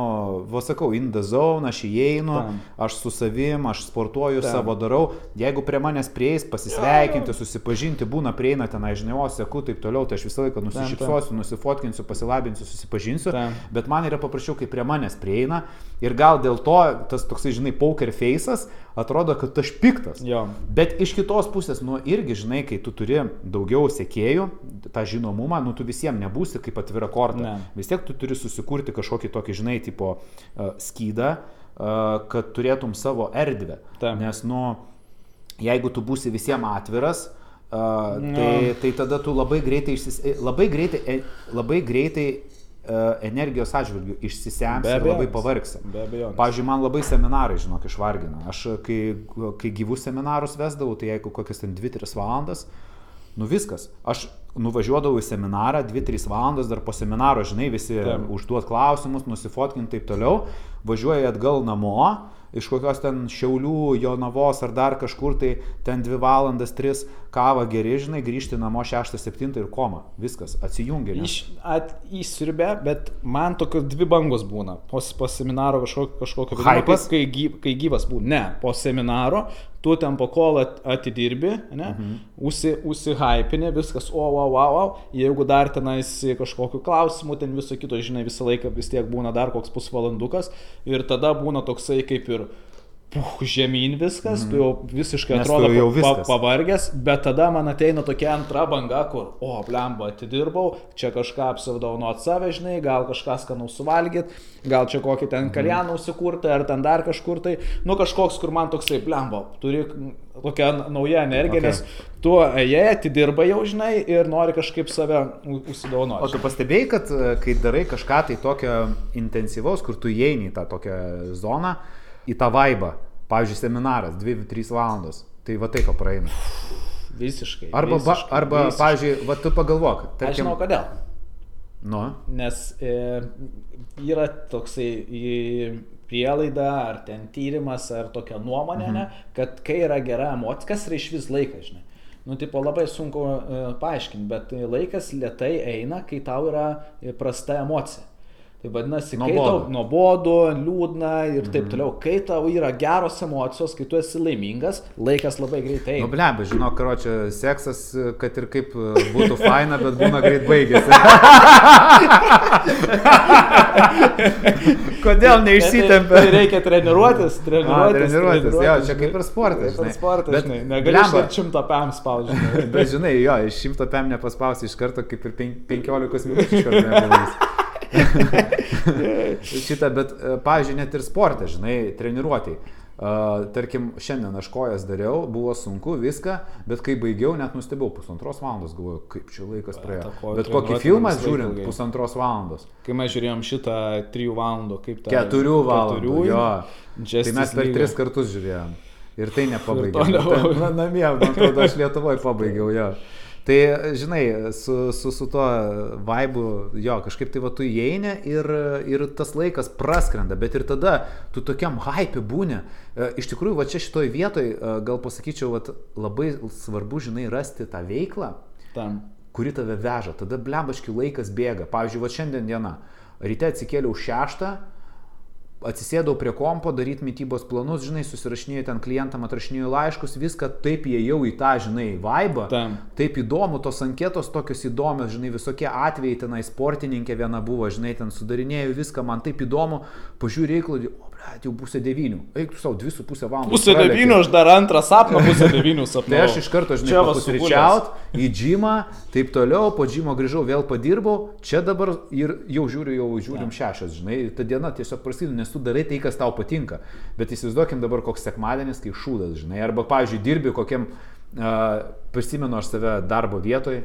va sakau, in the zone, aš įeinu, aš su savim, aš sportuoju, savo darau. Jeigu prie manęs prieis, pasisveikinti, susipažinti, būna prieina tenai, žinai, o seku, taip toliau, tai aš visą laiką nusišypsosiu, nusifotkinsiu, pasilabinsiu, susipažinsiu. Tam. Bet man yra paprasčiau, kai prie manęs prieina ir gal dėl to tas toksai, žinai, poker face'as atrodo, kad aš piktas.
Jo.
Bet iš kitos pusės, nu irgi, žinai, kai tu turi daugiau sėkėjų, tą žinomumą, nu tu visiems nebūsi kaip atvira korta. Ne. Vis tiek tu turi susikurti kažkokį tokį, žinai, tipo uh, skydą, uh, kad turėtum savo erdvę. Ta. Nes, nu, jeigu tu būsi visiems atviras, Uh, no. tai, tai tada tu labai greitai, išsis, labai greitai, e, labai greitai E, energijos atžvilgių išsisemsi ir labai pavargsi. Pavyzdžiui, man labai seminarai, žinok, išvargina. Aš kai, kai gyvus seminarus vesdavau, tai jeigu kokias ten 2-3 valandas, nu viskas. Aš nuvažiuodavau į seminarą, 2-3 valandas dar po seminaro, žinai, visi Taip. užduot klausimus, nusifotkinti ir taip toliau, važiuoju atgal namo iš kokios ten Šiaulių, Jonavos ar dar kažkur, tai ten 2 valandas, 3 kavą geri, žinai, grįžti namo 6-7 ir koma. Viskas, atsijungia.
Iš, at, įsirbė, bet man tokios dvi bangos būna. Po, po seminaro kažkokio, kažkokio
hypas,
kai, kai gyvas būna. Ne, po seminaro tu ten po kol atidirbi, ne, mhm. Usi, usihypinė, viskas, o, o, o, o, jeigu dar tenais kažkokiu klausimu, ten viso kito, žinai, visą laiką vis tiek būna dar koks pusvalandukas ir tada būna toksai kaip ir puh, žemyn viskas, mm. tu jau visiškai Nes atrodo jau pa, pavargęs, bet tada man ateina tokia antra banga, kur, o, blemba, atidirbau, čia kažką apsivdaunot save, žinai, gal kažką skanau suvalgyt, gal čia kokį ten mhm. kaljaną užsikurti, ar ten dar kažkur tai, nu kažkoks, kur man toksai, blemba, turi tokia nauja energija, okay. nes tu ėjai, atidirbai jau, žinai, ir nori kažkaip save užsidovanoti.
O tu pastebėjai, kad e, kai darai kažką tai tokio intensyvaus, kur tu įeini į tą tokią zoną, į tą vaibą. Pavyzdžiui, seminaras 2-3 valandos. Tai va taip praeina.
Visiškai.
Arba,
visiškai,
ba, arba visiškai. pavyzdžiui, va tu pagalvok.
Tarkim, Aš žinau kodėl.
Nu.
Nes e, yra toksai e, prielaida, ar ten tyrimas, ar tokia nuomonė, mhm. ne, kad kai yra gera emocija, kas yra iš vis laikas, žinai. nu, tipo, labai sunku e, paaiškinti, bet laikas lietai eina, kai tau yra e, prasta emocija. Tai vadinasi, kai tau nuobodu, liūdna ir taip toliau, kai tau yra geros emocijos, kai tu esi laimingas, laikas labai greitai
Nu, bleba, žinok, karočią, seksas, kad ir kaip e, būtų faina, bet būna greit baigėsi. Kodėl
Tai
neišsitempia?
reikia treniruotis,
A,
treniruotis.
treniruotis, jo, čia kaip ir sportas,
Kaip ir sportas,
Bet
žinai. Negali
blemba.
iš šimto pam spaudžiai.
Bet žinai, jo, iš šimto pem nepaspausi iš karto, kaip ir pen- penkiolikos minučių iš karto nepadarys. Šitą, bet, e, pavyzdžiui, net ir sportą, žinai, treniruotėjai. Uh, tarkim, šiandien aš kojas dariau, buvo sunku viską, bet kai baigiau, net nustebau, pusantros valandos, galvoju, kaip čia laikas praėjo. Bet kokį filmą žiūrint,
ilgai.
pusantros valandos.
Kai mes žiūrėjom šitą 3 valandų, kaip tą...
Keturių valandų. Jo.
Justice
Tai mes per tris kartus žiūrėjom. Ir tai
nebuvo.
Na, namie, man atrodo, aš Lietuvoje pabaigiau jo. Tai, žinai, su, su, su tuo vaibu, jo, kažkaip tai va tu įeini ir, ir tas laikas praskrenda, bet ir tada tu tokiam hype būni. E, Iš tikrųjų, va čia šitoj vietoj, e, gal pasakyčiau, va labai svarbu, žinai, rasti tą veiklą,
Tam.
kuri tave veža. Tada blembaški laikas bėga. Pavyzdžiui, va šiandien diena. Ryte atsikėliau šeštą, atsisėdau prie kompo, daryti mytybos planus, žinai, susirašinėjau ten klientam, atrašinėjau laiškus, viską taip įėjau į tą, žinai, vaibą.
Tam.
Taip įdomu, tos anketos tokios įdomios, žinai, visokie atvejai tenai, sportininkė viena buvo, žinai, ten sudarinėjau viską, man taip įdomu, pažiūrėjau reikalą, o, jau pusė devynių, eik tu savo dvi su pusė valandos.
Pusė
pralėkė.
devynių, aš dar antrą sapną pusę devynių sapną.
Tai aš iš karto, žinai, papusryčiaut į džimą, taip toliau, po džimo grįžau, vėl padirbau, čia dabar ir jau žiūriu, jau žiūrim šešios, žinai, ir ta diena tiesiog prasideda, nes tu darai tai, kas tau patinka. Bet įsivaizduokim dabar koks sekmadienis, kai šūdas, žinai, arba, pavyzdžiui, dirbi kokiam, uh, prisimenu aš save darbo vietoj,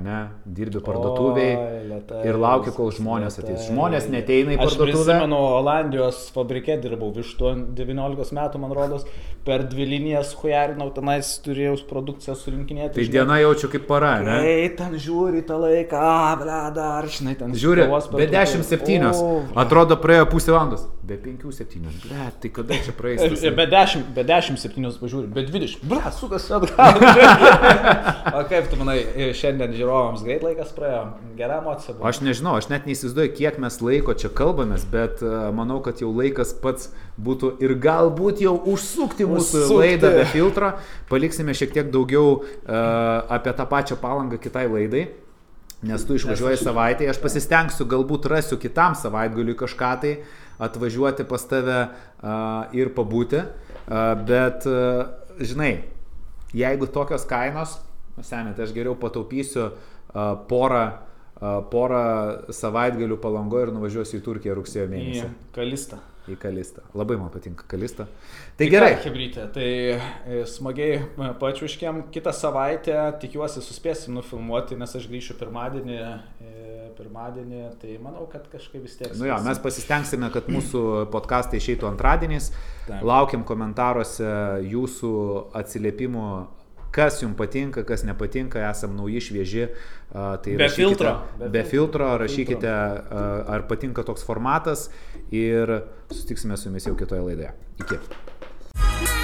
ne, dirbi parduotuviai ir lauki, kol žmonės
lėtai.
ateis. Žmonės neteina į
Aš
parduotuvę.
prisimenu, Olandijos fabrike dirbau, vištu 19 metų, man rodos, per dvi linijas hujarinau, tenais turėjau produkciją surinkinėti.
Tai
žinai.
diena jaučiu kaip para, ne?
Ei, ten žiūri tą laiką, a, ble, dar, žinai, ten
Žiūri, be
pertraukėlė.
10-7.
O,
Atrodo, praėjo pusė valandos. Be 5-7. Ble, tai kada čia praeis?
Be 10, be 10, 7 pažiūri, be 20. Ble, sukasi atgal. o kaip tu manai, šiandien žiūrovams greit laikas praėjo? Gera emocija buvo.
Aš nežinau, aš net neįsivaizduoju, kiek mes laiko čia kalbamės, bet uh, manau, kad jau laikas pats būtų ir galbūt jau užsukti mūsų
Užsukti.
laidą be filtro. Paliksime šiek tiek daugiau uh, apie tą pačią palangą kitai laidai. Nes tu išvažiuoji savaitę, aš pasistengsiu, galbūt rasiu kitam savaitgaliui kažką tai, atvažiuoti pas tave uh, ir pabūti. Uh, bet, uh, žinai, jeigu tokios kainos, seniai, tai aš geriau pataupysiu uh, porą, uh, porą savaitgalių palango ir nuvažiuosiu į Turkiją rugsėjo
Į
mėnesį.
kalistą.
Į Kalistą. Labai man patinka Kalista. Tai gerai.
Hebrytė, tai smagiai e, pačiuškiam. Kitą savaitę tikiuosi suspėsim nufilmuoti, nes aš grįšiu pirmadienį. e, Pirmadienį, tai manau, kad kažkaip vis tiek.
Nu jo, mes pasistengsime, kad mūsų podkastai išeitų antradieniais.
Taip.
Laukiam komentaruose jūsų atsiliepimų, kas jums patinka, kas nepatinka, esam nauji, švieži. a, Tai
Be filtro.
Be, filtro, rašykite, ar patinka toks formatas ir susitiksime su jumis jau kitoje laidoje. Iki.